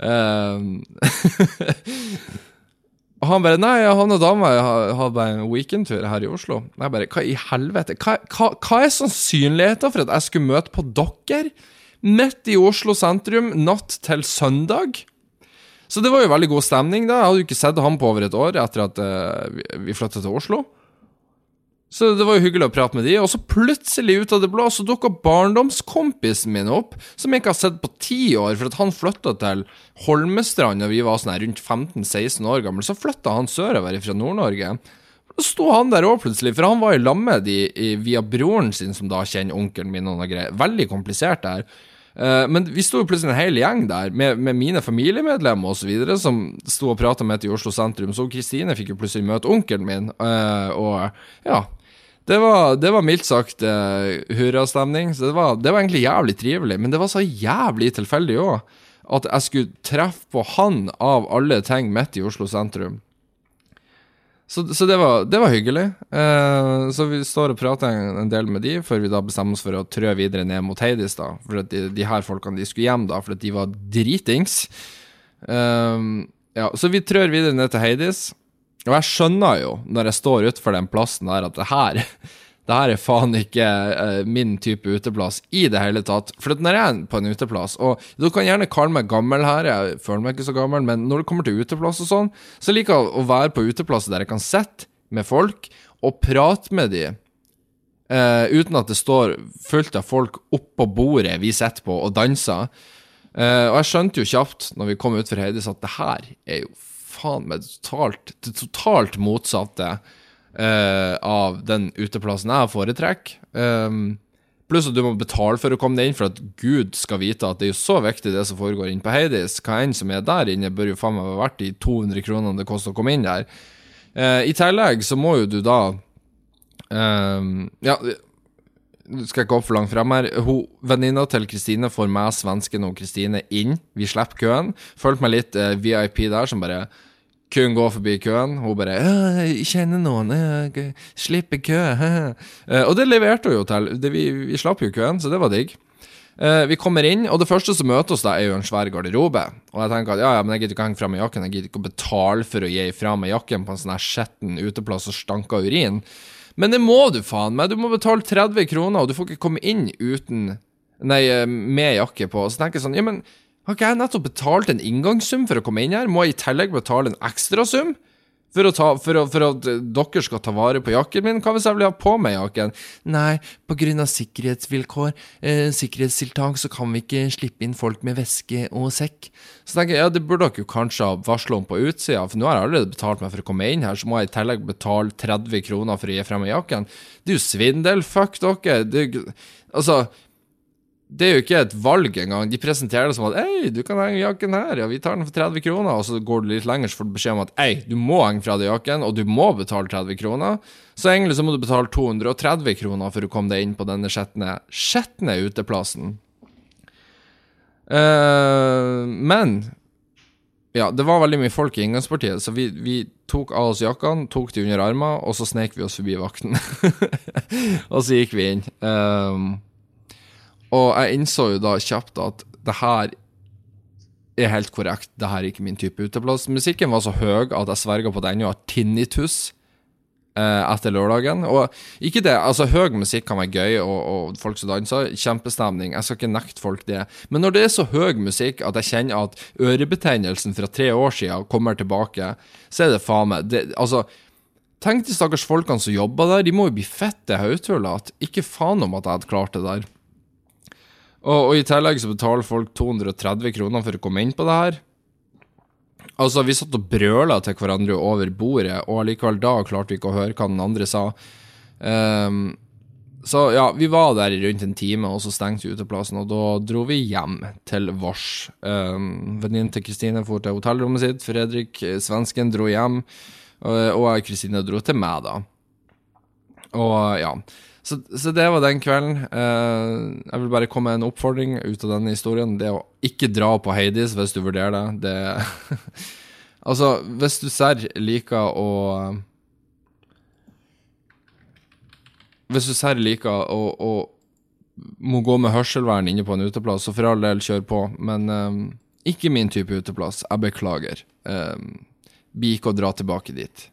um, og han bare Nei, han og dama har bare en weekendtur her i Oslo. Jeg bare Hva i helvete? Hva, hva, hva er sannsynligheten for at jeg skulle møte på dere midt i Oslo sentrum natt til søndag? Så det var jo veldig god stemning, da. Jeg hadde jo ikke sett ham på over et år etter at uh, vi flytta til Oslo. Så det var jo hyggelig å prate med de, og så plutselig ut av det blå så dukka barndomskompisen min opp, som jeg ikke har sett på ti år, for at han flytta til Holmestrand da vi var sånn her rundt 15-16 år gamle, Så flytta han sørover fra Nord-Norge. Da sto han der òg plutselig, for han var i lammet via broren sin, som da kjenner onkelen min og noe greier. Veldig komplisert der. Uh, men vi sto jo plutselig en hel gjeng der, med, med mine familiemedlemmer osv., som sto og prata med i Oslo sentrum. Så Kristine fikk jo plutselig møte onkelen min, uh, og ja. Det var, det var mildt sagt uh, hurrastemning. Så det var, det var, egentlig jævlig trivelig. Men det var så jævlig tilfeldig òg, at jeg skulle treffe på han av alle ting midt i Oslo sentrum. Så, så det, var, det, var, hyggelig. Uh, så vi står og prater en, en, del med de, før vi da bestemmer oss for å trø videre ned mot Heidis. da For at de, de her folkene de skulle hjem, da for at de var dritings. Uh, ja, så vi trør videre ned til Heidis. Og jeg skjønner jo, når jeg står utenfor den plassen der, at det her det her er faen ikke uh, min type uteplass i det hele tatt. For når jeg er på en uteplass, og du kan gjerne kalle meg gammel her, jeg føler meg ikke så gammel, men når det kommer til uteplass og sånn, så liker jeg å være på uteplasser der jeg kan sitte med folk og prate med dem. Uh, uten at det står fullt av folk oppå bordet vi sitter på og danser. Uh, og jeg skjønte jo kjapt når vi kom utfor Heidis at det her er jo faen meg totalt, det totalt motsatte uh, av den uteplassen jeg foretrekker. Um, pluss at du må betale for å komme deg inn, for at Gud skal vite at det er jo så viktig, det som foregår inne på Heidis. Hva enn som er der inne, bør jo faen meg være verdt de 200 kronene det koster å komme inn der. Uh, I tillegg så må jo du da um, Ja, skal jeg opp for langt frem her. Venninna til Kristine får meg, svensken og Kristine inn. Vi slipper køen. Følte meg litt uh, VIP der, som bare kun går forbi køen. Hun bare 'Jeg kjenner noen. Jeg slipper kø.' Eh, og det leverte hun jo til. Vi, vi, slapp jo køen, så det var digg. Uh, vi kommer inn, og det første som møter oss, da er jo en svær garderobe. Og jeg tenker at ja, ja, men jeg gidder ikke å henge fra meg jakken. Jeg gidder ikke å betale for å gi fra meg jakken på en sånn her skitten uteplass og stanka urin. Men det må du faen meg. Du må betale 30 kroner, og du får ikke komme inn uten Nei, eh, med jakke på. Og Så tenker jeg sånn, ja, men har ikke jeg nettopp betalt en inngangssum for å komme inn her? Må jeg i tillegg betale en ekstrasum? For, for, for, at dere skal ta vare på jakken min? Hva hvis jeg vil ha på meg jakken? Nei, på grunn av sikkerhetsvilkår, eh, sikkerhetstiltak, så kan vi ikke slippe inn folk med veske og sekk. Så tenker jeg, ja, det burde dere jo kanskje ha varsla om på utsida, for nå har jeg allerede betalt meg for å komme inn her, så må jeg i tillegg betale 30 kroner for å gi frem meg jakken. Det er jo svindel, fuck dere. Det, altså det er jo ikke et valg engang. De presenterer det som at Ei, du kan henge jakken her, ja, vi tar den for 30 kroner. Og så går du litt lenger, så får du beskjed om at ei, du må henge fra deg jakken, og du må betale 30 kroner. Så egentlig så må du betale 230 kroner for å komme deg inn på denne skjetne, skjetne uteplassen. Uh, men ja, det var veldig mye folk i inngangspartiet, så vi, vi tok av oss jakkene, tok de under armene, og så snek vi oss forbi vakten. og så gikk vi inn. Um, og jeg innså jo da kjapt at det her er helt korrekt, det her er ikke min type uteplass. Musikken var så høy at jeg sverga på at jeg ennå har tinnitus. eh, etter lørdagen. Og ikke det, altså høy musikk kan være gøy, og, og folk som danser, kjempestemning. Jeg skal ikke nekte folk det. Men når det er så høy musikk at jeg kjenner at ørebetennelsen fra tre år siden kommer tilbake, så er det faen meg det, Altså, tenk de stakkars folkene som jobber der, de må jo bli fette hauthullete. Ikke faen om at jeg hadde klart det der. Og, og, i tillegg så betaler folk 230 kroner for å komme inn på det her. Altså, vi satt og brøla til hverandre over bordet, og allikevel da klarte vi ikke å høre hva den andre sa. Um, så ja, vi var der i rundt en time, og så stengte vi uteplassen, og da dro vi hjem til vårs. Um, Venninnen til Kristine dro til hotellrommet sitt, Fredrik, eh, svensken, dro hjem, og, og Kristine dro til meg, da. Og ja. Så, så, det var den kvelden. Uh, jeg vil bare komme med en oppfordring ut av denne historien. Det å ikke dra på Heidis hvis du vurderer det. det altså, hvis du serr liker å Hvis du serr liker å, å, må gå med hørselvern inne på en uteplass, så for all del, kjør på. Men um, ikke min type uteplass. Jeg beklager. Um, Blir ikke å dra tilbake dit,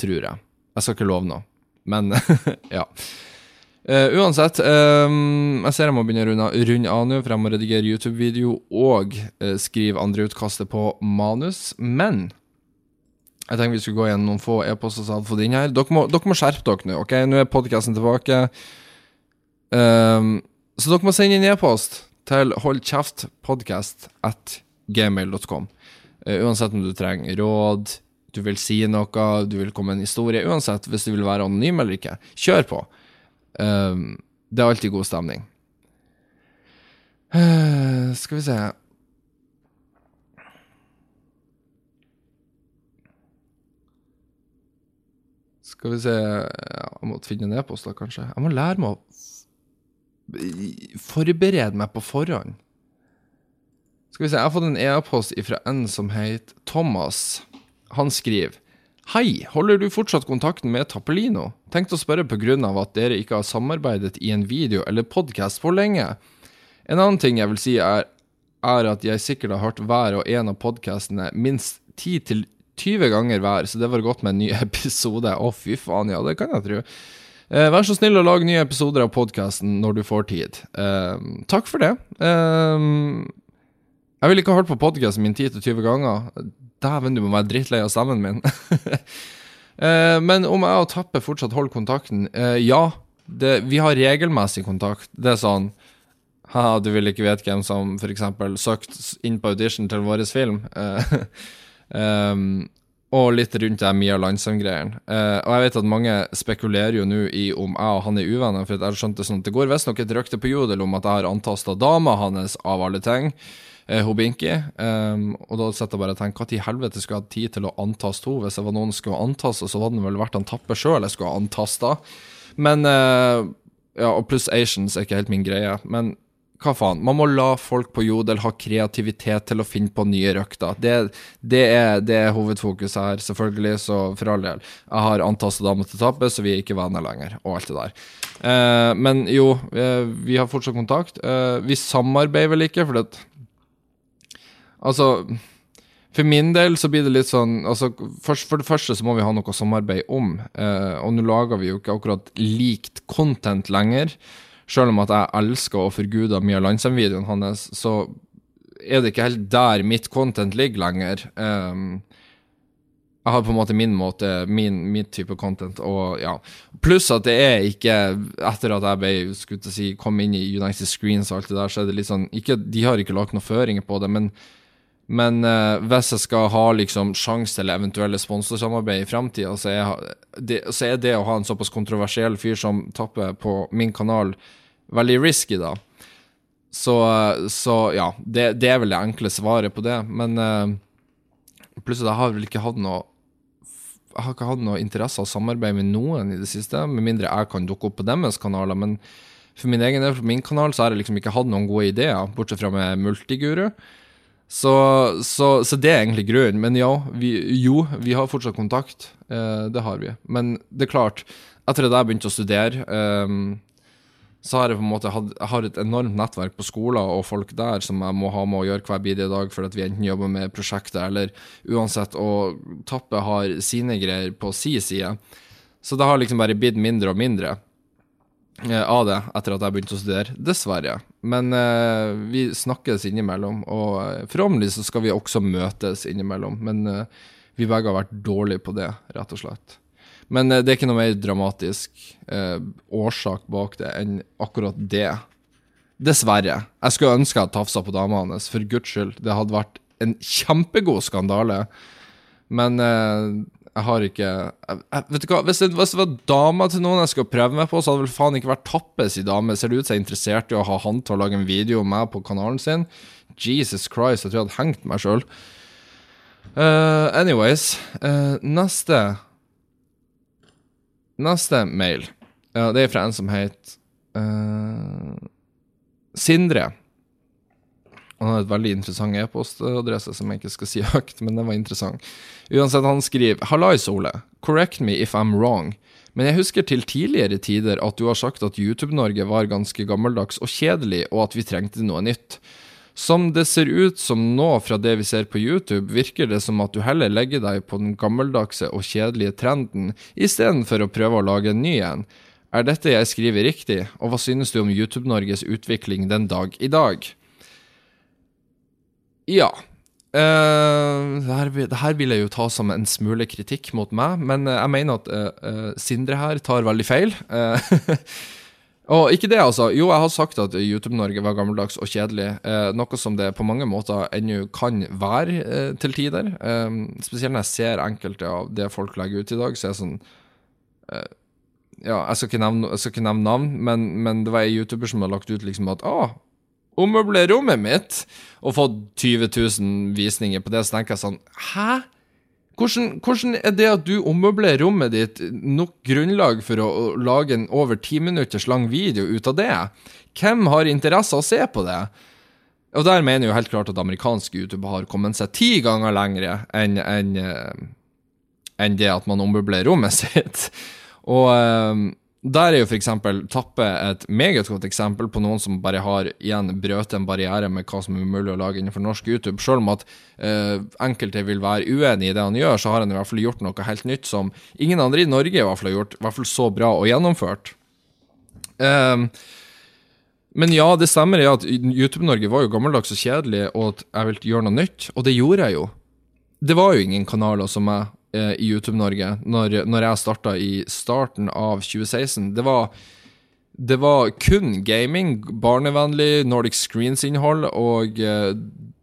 tror jeg. Jeg skal ikke love noe. Men ja. Uh, uansett, um, jeg ser jeg må begynne å runde, runde av nå, for jeg må redigere YouTube-video og uh, skrive andreutkastet på manus. Men jeg tenkte vi skulle gå igjen noen få e-poster som hadde fått inn her. Dere må, dere må skjerpe dere nå. ok? Nå er podkasten tilbake. Um, så dere må sende inn e-post til holdkjeftpodkast.gmail.com. Uh, uansett om du trenger råd, du vil si noe, du vil komme med en historie. Uansett, hvis du vil være anonym eller ikke, kjør på. Um, det er alltid god stemning. Skal vi se Skal vi se Jeg må finne en e-post, da, kanskje. Jeg må lære meg å forberede meg på forhånd. Skal vi se, Jeg har fått en e-post fra en som heter Thomas. Han skriver Hei, holder du fortsatt kontakten med Tappelino? Tenkte å spørre av at dere ikke har samarbeidet i en video eller podkast for lenge. En annen ting jeg vil si er, er at jeg sikkert har hørt hver og en av podkastene minst 10-20 ganger hver, så det var godt med en ny episode. Å, fy faen, ja, det kan jeg tro. Eh, vær så snill å lage nye episoder av podkasten når du får tid. Eh, takk for det. Eh, jeg ville ikke ha hørt på podkasten min 10-20 ganger. Dæven, du må være drittlei av stemmen min. eh, men om jeg og Tappe fortsatt holder kontakten? Eh, ja. Det, vi har regelmessig kontakt. Det er sånn Haha, du vil ikke vite hvem som f.eks. søkte inn på audition til vår film. um, og litt rundt det Mia Landsem-greiene. Uh, og jeg vet at mange spekulerer jo nå i om jeg og han er uvenner, for jeg skjønte sånn at det går visstnok et rykte på Jodel om at jeg har antasta dama hans, av alle ting eh, Hobinki. Um, og da setter jeg bare og tenker når i helvete skulle jeg hatt tid til å antaste henne? Hvis det var noen som skulle antaste, så hadde det vel vært han Tappe sjøl jeg skulle ha antasta. Men uh, Ja, og pluss Asians er ikke helt min greie. Men hva faen? Man må la folk på Jodel ha kreativitet til å finne på nye røkter. Det, det, er, det er hovedfokuset her, selvfølgelig, så for all del. Jeg har antasta dama til Tappe, så vi er ikke venner lenger, og alt det der. Uh, men jo, uh, vi har fortsatt kontakt. Vi samarbeider vel ikke, for det Altså for min del så blir det litt sånn altså, for, for, det første så må vi ha noe samarbeid om. Eh, og nå lager vi jo ikke akkurat likt content lenger. Selv om at jeg elsker og forguder mye av Landsheim-videoen hans, så er det ikke helt der mitt content ligger lenger. Um, jeg har på en måte min måte, min, min type content, og ja. Pluss at det er ikke Etter at jeg ble, skulle si, kom inn i United Screens og alt det der, så er det litt sånn ikke, De har ikke lagt noen føringer på det, men men uh, hvis jeg skal ha liksom sjanse til eventuelle sponsorsamarbeid i framtida, så, så, er det å ha en såpass kontroversiell fyr som tapper på min kanal, veldig risky, da. Så, så ja, det, det, er vel det enkle svaret på det. Men uh, plutselig jeg har vel ikke hatt noe Jeg har ikke hatt noe interesse av samarbeid med noen i det siste, med mindre jeg kan dukke opp på deres kanaler. Men for min egen del, for min kanal, så har jeg liksom ikke hatt noen gode ideer, bortsett fra med Multiguru. Så, så, så, det er egentlig grunnen. Men ja, vi, jo, vi har fortsatt kontakt. Eh, det har vi. Men det er klart, etter at jeg begynte å studere, eh, så har jeg på en måte hatt, har et enormt nettverk på skoler og folk der som jeg må ha med å gjøre hver bidige dag for at vi enten jobber med prosjektet eller uansett. Og Tappe har sine greier på si side. Så det har liksom bare blitt mindre og mindre av det etter at jeg begynte å studere. Dessverre. Men eh, vi snakkes innimellom, og eh, forhåpentligvis skal vi også møtes innimellom. Men eh, vi begge har vært dårlige på det, rett og slett. Men eh, det er ikke noe mer dramatisk eh, årsak bak det enn akkurat det. Dessverre. Jeg skulle ønske jeg hadde tafsa på dama hans, for guds skyld. Det hadde vært en kjempegod skandale. Men jeg har ikke jeg, Vet du hva, hvis det, hvis det, var dama til noen jeg skal prøve meg på, så hadde vel faen ikke vært Tappes i dame. Ser det ut som jeg er interessert i å ha han til å lage en video om meg på kanalen sin? Jesus Christ, jeg tror jeg hadde hengt meg sjøl. Uh, eh, anyways, uh, neste Neste mail. Uh, det er fra en som heter eh, Sindre. Han har et veldig interessant e-postadresse som jeg ikke skal si høyt, men den var interessant. Uansett, han skriver Hallais, Ole. Correct me if I'm wrong. Men jeg husker til tidligere tider at du har sagt at YouTube-Norge var ganske gammeldags og kjedelig, og at vi trengte noe nytt. Som det ser ut som nå fra det vi ser på YouTube, virker det som at du heller legger deg på den gammeldagse og kjedelige trenden, istedenfor å prøve å lage en ny en. Er dette jeg skriver riktig, og hva synes du om YouTube-Norges utvikling den dag i dag? Ja. Uh, det, her, det, her, vil jeg jo ta som en smule kritikk mot meg, men uh, jeg mener at uh, Sindre her tar veldig feil. og ikke det, altså. Jo, jeg har sagt at YouTube-Norge var gammeldags og kjedelig, noe som det på mange måter ennå kan være til tider. spesielt når jeg ser enkelte av det folk legger ut i dag, så er jeg sånn Ja, jeg skal ikke nevne, skal ikke nevne navn, men, men, det var ei YouTuber som har lagt ut liksom at å, ommøble rommet mitt og fått 20 000 visninger på det, så tenker jeg sånn Hæ? Hvordan, hvordan, er det at du ommøbler rommet ditt nok grunnlag for å, å lage en over ti minutters lang video ut av det? Hvem har interesse av å se på det? Og der mener jeg jo helt klart at amerikansk YouTube har kommet seg ti ganger lengre enn en, en, en det at man ommøblerer rommet sitt. Og um, der er jo f.eks. Tappe et meget godt eksempel på noen som bare har igjen brøt en barriere med hva som er umulig å lage innenfor norsk YouTube. Selv om at uh, enkelte vil være uenig i det han gjør, så har han i hvert fall gjort noe helt nytt som ingen andre i Norge i hvert fall har gjort, i hvert fall så bra og gjennomført. Uh, men ja, det stemmer at YouTube-Norge var jo gammeldags og kjedelig, og at jeg ville gjøre noe nytt, og det gjorde jeg jo. Det var jo ingen kanaler som meg eh, i YouTube-Norge når, når, jeg starta i starten av 2016. Det var, det var kun gaming, barnevennlig Nordic Screens-innhold, og uh,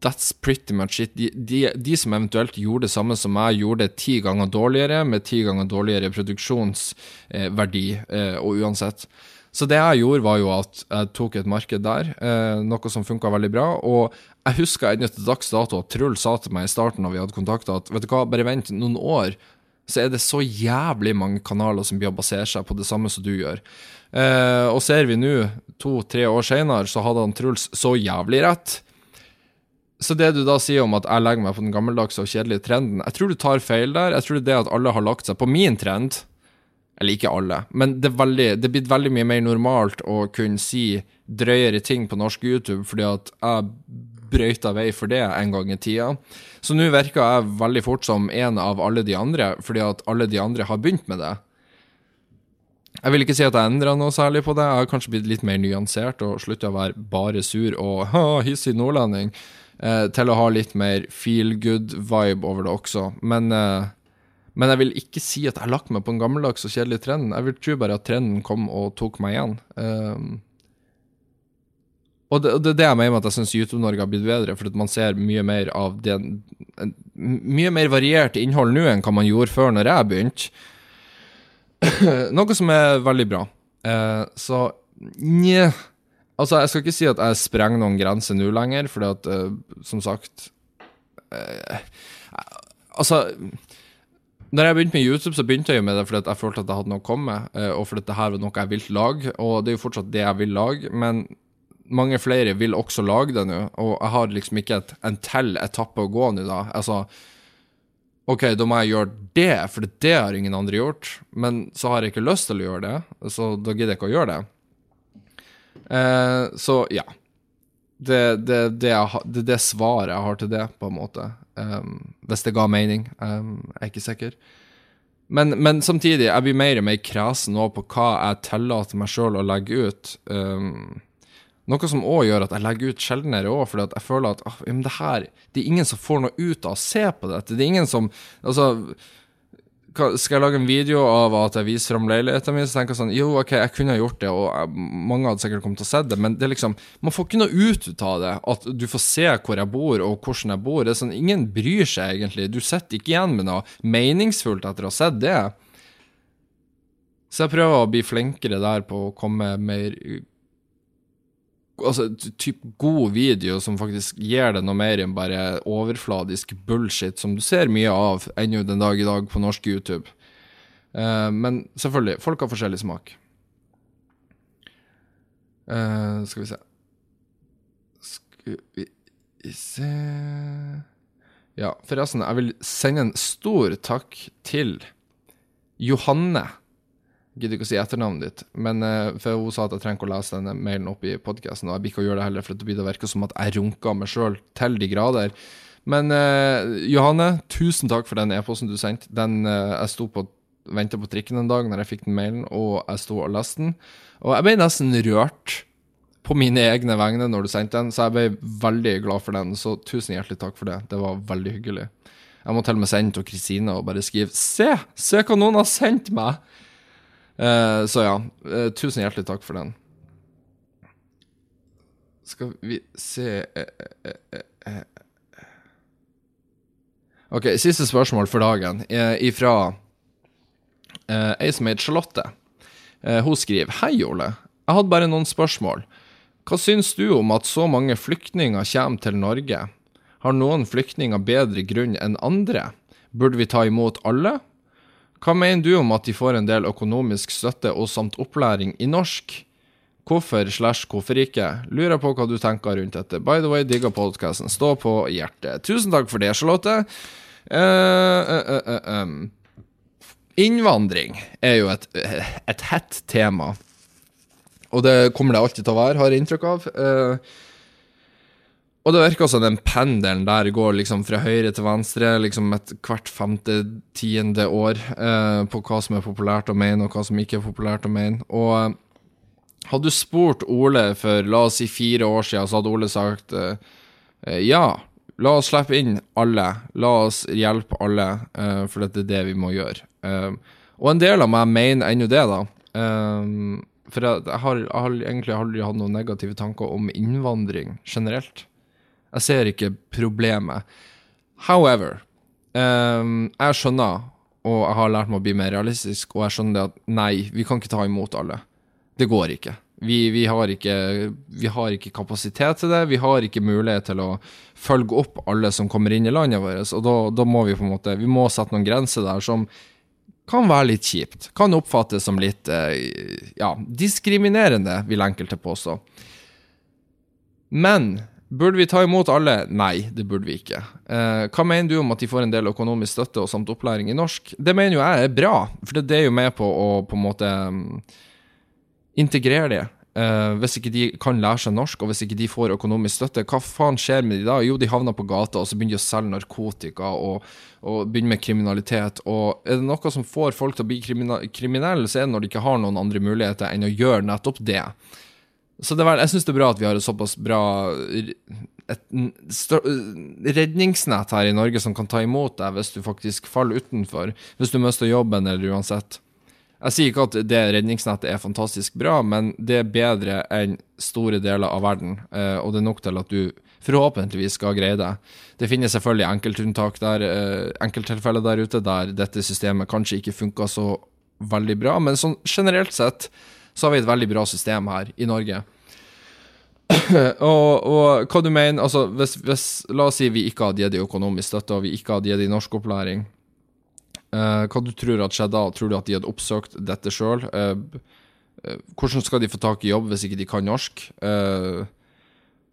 that's pretty much it. De, de, de, som eventuelt gjorde det samme som meg, gjorde det ti ganger dårligere, med ti ganger dårligere produksjonsverdi, eh, uh, og uansett. Så det jeg gjorde, var jo at jeg tok et marked der, eh, noe som funka veldig bra. Og jeg husker ennå til dags dato at Truls sa til meg i starten når vi hadde kontakt, at vet du hva, bare vent noen år, så er det så jævlig mange kanaler som blir å basere seg på det samme som du gjør. Eh, og ser vi nå, to-tre år seinere, så hadde han Truls så jævlig rett. Så det du da sier om at jeg legger meg på den gammeldagse og kjedelige trenden, jeg tror du tar feil der. Jeg tror det er det at alle har lagt seg på min trend eller ikke alle, men det er, veldig, det er blitt veldig mye mer normalt å kunne si drøyere ting på norsk YouTube fordi at jeg brøyta vei for det en gang i tida. Så nå virker jeg veldig fort som en av alle de andre, fordi at alle de andre har begynt med det. Jeg vil ikke si at jeg endra noe særlig på det. Jeg har kanskje blitt litt mer nyansert og slutta å være bare sur og hissig nordlending, eh, til å ha litt mer feel good-vibe over det også. Men eh, men jeg vil ikke si at jeg har lagt meg på en gammeldags og kjedelig trend. Jeg vil tro bare at trenden kom og tok meg igjen. Um, og det, det, er det mener med at jeg syns YouTube-Norge har blitt bedre, fordi man ser mye mer av det Mye mer variert innhold nå enn hva man gjorde før når jeg begynte. Noe som er veldig bra. Eh, så nje Altså, jeg skal ikke si at jeg sprenger noen grenser nå lenger, fordi at, eh, som sagt eh, Altså når jeg begynte med YouTube, så begynte jeg jo med det fordi jeg følte at jeg hadde noe å komme med, eh, og fordi det her var noe jeg ville lage, og det er jo fortsatt det jeg vil lage, men mange flere vil også lage det nå, og jeg har liksom ikke et, en til etappe å gå nå, da. Altså, OK, da må jeg gjøre det, for det har ingen andre gjort, men så har jeg ikke lyst til å gjøre det, så da gidder jeg ikke å gjøre det. Eh, så ja. Det, det, det, jeg, det, det svaret jeg har til det, på en måte. Um, hvis det ga mening. Um, jeg er ikke sikker. Men, men, samtidig, jeg blir mer og mer kresen nå på hva jeg tillater meg sjøl å legge ut. Um, noe som òg gjør at jeg legger ut sjeldnere òg, fordi jeg føler at ah, det her Det er ingen som får noe ut av å se på dette. Det er ingen som Altså skal jeg lage en video av at jeg viser fram leiligheten min, så tenker jeg sånn Jo, OK, jeg kunne gjort det, og mange hadde sikkert kommet til å se det, men det er liksom Man får ikke noe ut av det. At du får se hvor jeg bor, og hvordan jeg bor. Det er sånn, Ingen bryr seg egentlig. Du sitter ikke igjen med noe meningsfullt etter å ha sett det. Så jeg prøver å bli flinkere der på å komme mer altså, typ god video som faktisk gir deg noe mer enn bare overfladisk bullshit som du ser mye av ennå den dag i dag på norsk YouTube. Uh, men selvfølgelig, folk har forskjellig smak. Uh, skal vi se Skal vi se Ja, forresten, jeg vil sende en stor takk til Johanne gidder ikke å si etternavnet ditt, men uh, for hun sa at jeg trenger ikke å lese denne mailen opp i podkasten, og jeg blir ikke å gjøre det heller, for det blir det virker som at jeg runker meg sjøl til de grader. Men uh, Johanne, tusen takk for den e-posten du sendte. Den uh, Jeg sto på venta på trikken en dag når jeg fikk den mailen, og jeg sto og leste den. Og jeg ble nesten rørt på mine egne vegne når du sendte den, så jeg ble veldig glad for den. Så tusen hjertelig takk for det. Det var veldig hyggelig. Jeg må til og med sende til Kristine og bare skrive 'Se! Se hva noen har sendt meg!' Uh, så ja, uh, tusen hjertelig takk for den. Skal vi se uh, OK, siste spørsmål for dagen ifra ei som heter Charlotte. hun skriver Hei, Ole. Jeg hadde bare noen spørsmål. Hva syns du om at så mange flyktninger kommer til Norge? Har noen flyktninger bedre grunn enn andre? Burde vi ta imot alle, hva mener du om at de får en del økonomisk støtte og samt opplæring i norsk? Hvorfor slash hvorfor ikke? Lurer på hva du tenker rundt dette. By the way, digger podkasten. Stå på hjertet. Tusen takk for det, Charlotte. Uh, uh, uh. Innvandring er jo et, et hett tema. Og det kommer det alltid til å være, har jeg inntrykk av. Uh, og det virker som den pendelen der går liksom fra høyre til venstre liksom et hvert femte-tiende år eh, på hva som er populært å mene, og hva som ikke er populært å mene. Og eh, hadde du spurt Ole for la oss si fire år siden, så hadde Ole sagt eh, eh, ja, la oss slippe inn alle. La oss hjelpe alle, eh, for det er det vi må gjøre. Eh, og en del av meg mener ennå det, da. for jeg, jeg, har, jeg har egentlig aldri hatt noen negative tanker om innvandring generelt. Jeg ser ikke problemet. However, um, jeg skjønner, og jeg har lært meg å bli mer realistisk, og jeg skjønner at nei, vi kan ikke ta imot alle. Det går ikke. Vi, vi, har ikke. vi, har ikke kapasitet til det. Vi har ikke mulighet til å følge opp alle som kommer inn i landet vårt. Og da, da må vi på en måte Vi må sette noen grenser der som kan være litt kjipt. Kan oppfattes som litt eh, ja, diskriminerende, vil enkelte påstå. Men Burde vi ta imot alle? Nei, det burde vi ikke. Eh, hva mener du om at de får en del økonomisk støtte og samt opplæring i norsk? Det mener jo jeg er bra, for det er jo med på å på en måte um, integrere det. Eh, hvis ikke de kan lære seg norsk, og hvis ikke de får økonomisk støtte, hva faen skjer med de da? Jo, de havner på gata, og så begynner de å selge narkotika og, og begynner med kriminalitet. Og er det noe som får folk til å bli kriminelle, så er det når de ikke har noen andre muligheter enn å gjøre nettopp det. Så var, jeg syns det er bra at vi har et såpass bra et redningsnett her i Norge som kan ta imot deg hvis du faktisk faller utenfor, hvis du mister jobben eller uansett. Jeg sier ikke at det redningsnettet er fantastisk bra, men det er bedre enn store deler av verden, eh, og det er nok til at du forhåpentligvis skal greie det. Det finnes selvfølgelig enkeltunntak der, eh, enkelttilfeller der ute der dette systemet kanskje ikke funka så veldig bra, men sånn generelt sett så har vi et veldig bra system her i Norge. og, og, hva du mener altså, hvis, hvis, La oss si vi ikke hadde gitt dem økonomisk støtte, og vi ikke hadde gitt dem norskopplæring. Uh, hva du tror hadde skjedd da? Tror du at de hadde oppsøkt dette sjøl? Uh, uh, hvordan skal de få tak i jobb hvis ikke de kan norsk?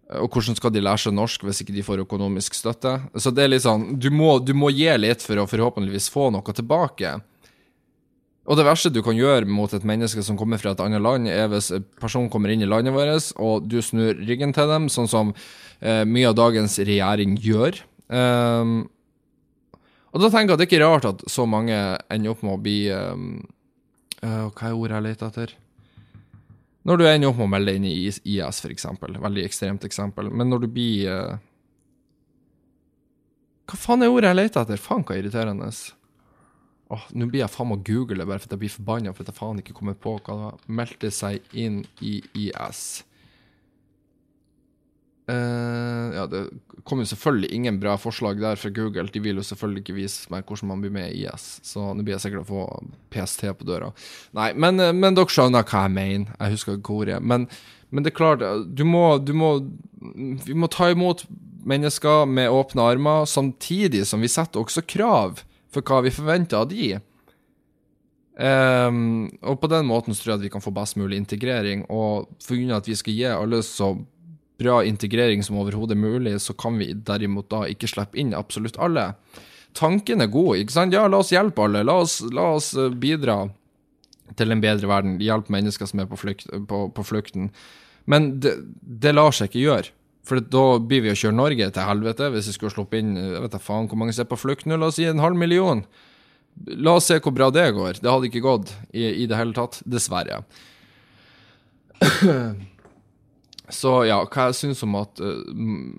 og hvordan skal de lære seg norsk hvis ikke de får økonomisk støtte? Så det er litt sånn, du må, du må gi litt for å forhåpentligvis få noe tilbake. Og det verste du kan gjøre mot et menneske som kommer fra et annet land, er hvis en person kommer inn i landet vårt, og du snur ryggen til dem, sånn som eh, mye av dagens regjering gjør. Um, og da tenker jeg at det er ikke rart at så mange ender opp med å bli um, uh, Hva er ordet jeg leter etter? Når du ender opp med å melde inn i IS, eksempel. Veldig ekstremt eksempel. Men når du blir uh, Hva faen er ordet jeg leter etter? Faen, hva irriterende. Åh, Nå blir jeg faen meg å google bare for at jeg blir forbanna for at jeg faen ikke kommer på hva det var. Meldte seg inn i IS. Uh, ja, det kom jo selvfølgelig ingen bra forslag der fra Google. De vil jo selvfølgelig ikke vise meg hvordan man blir med i IS, så nå blir jeg sikkert å få PST på døra. Nei, men, eh, men dere skjønner hva jeg mener. Jeg husker ikke ordet. Men, men det er klart, du må, du må Vi må ta imot mennesker med åpne armer, samtidig som vi setter også krav for hva vi forventer av de. Um, og på den måten så tror jeg at vi kan få best mulig integrering. Og grunn at vi skal gi alle så bra integrering som overhodet mulig, så kan vi derimot da ikke slippe inn absolutt alle. Tanken er god, ikke sant? Ja, la oss hjelpe alle. La oss, la oss eh, bidra til en bedre verden. Hjelpe mennesker som er på, flykt, på, på flukten. Men det, det, lar seg ikke gjøre. For da blir vi å kjøre Norge til helvete hvis vi skulle sluppe inn jeg vet da faen hvor mange som er på flukt nå, la oss si en halv million. La oss se hvor bra det går. Det hadde ikke gått i, i det hele tatt. Dessverre. Så ja, hva jeg syns om at uh,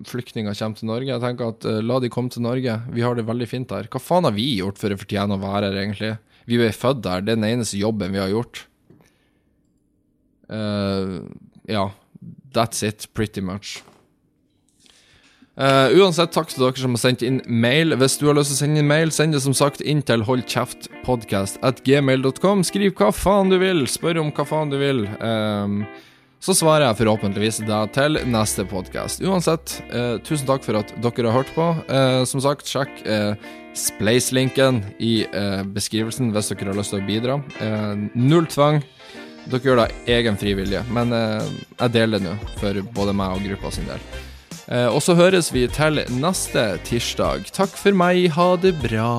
flyktninger kommer til Norge? Jeg tenker at uh, La de komme til Norge. Vi har det veldig fint her. Hva faen har vi gjort for å fortjene å være her, egentlig? Vi er født der. Det er den eneste jobben vi har gjort. Uh, ja. That's it, pretty much. Uh, uansett, takk til dere som har sendt inn mail. Hvis du har lyst til å sende inn mail, send det som sagt inn til holdkjeftpodkast.gmail.com. Skriv hva faen du vil, spør om hva faen du vil. Um, så svarer jeg forhåpentligvis deg til neste podkast. Uansett, eh, tusen takk for at dere har hørt på. Eh, som sagt, sjekk eh, Spleis-linken i eh, beskrivelsen hvis dere har lyst til å bidra. Eh, null tvang. Dere gjør det egen frivillige, men jeg deler det nå for både meg og gruppa sin del. Og så høres vi til neste tirsdag. Takk for meg, ha det bra.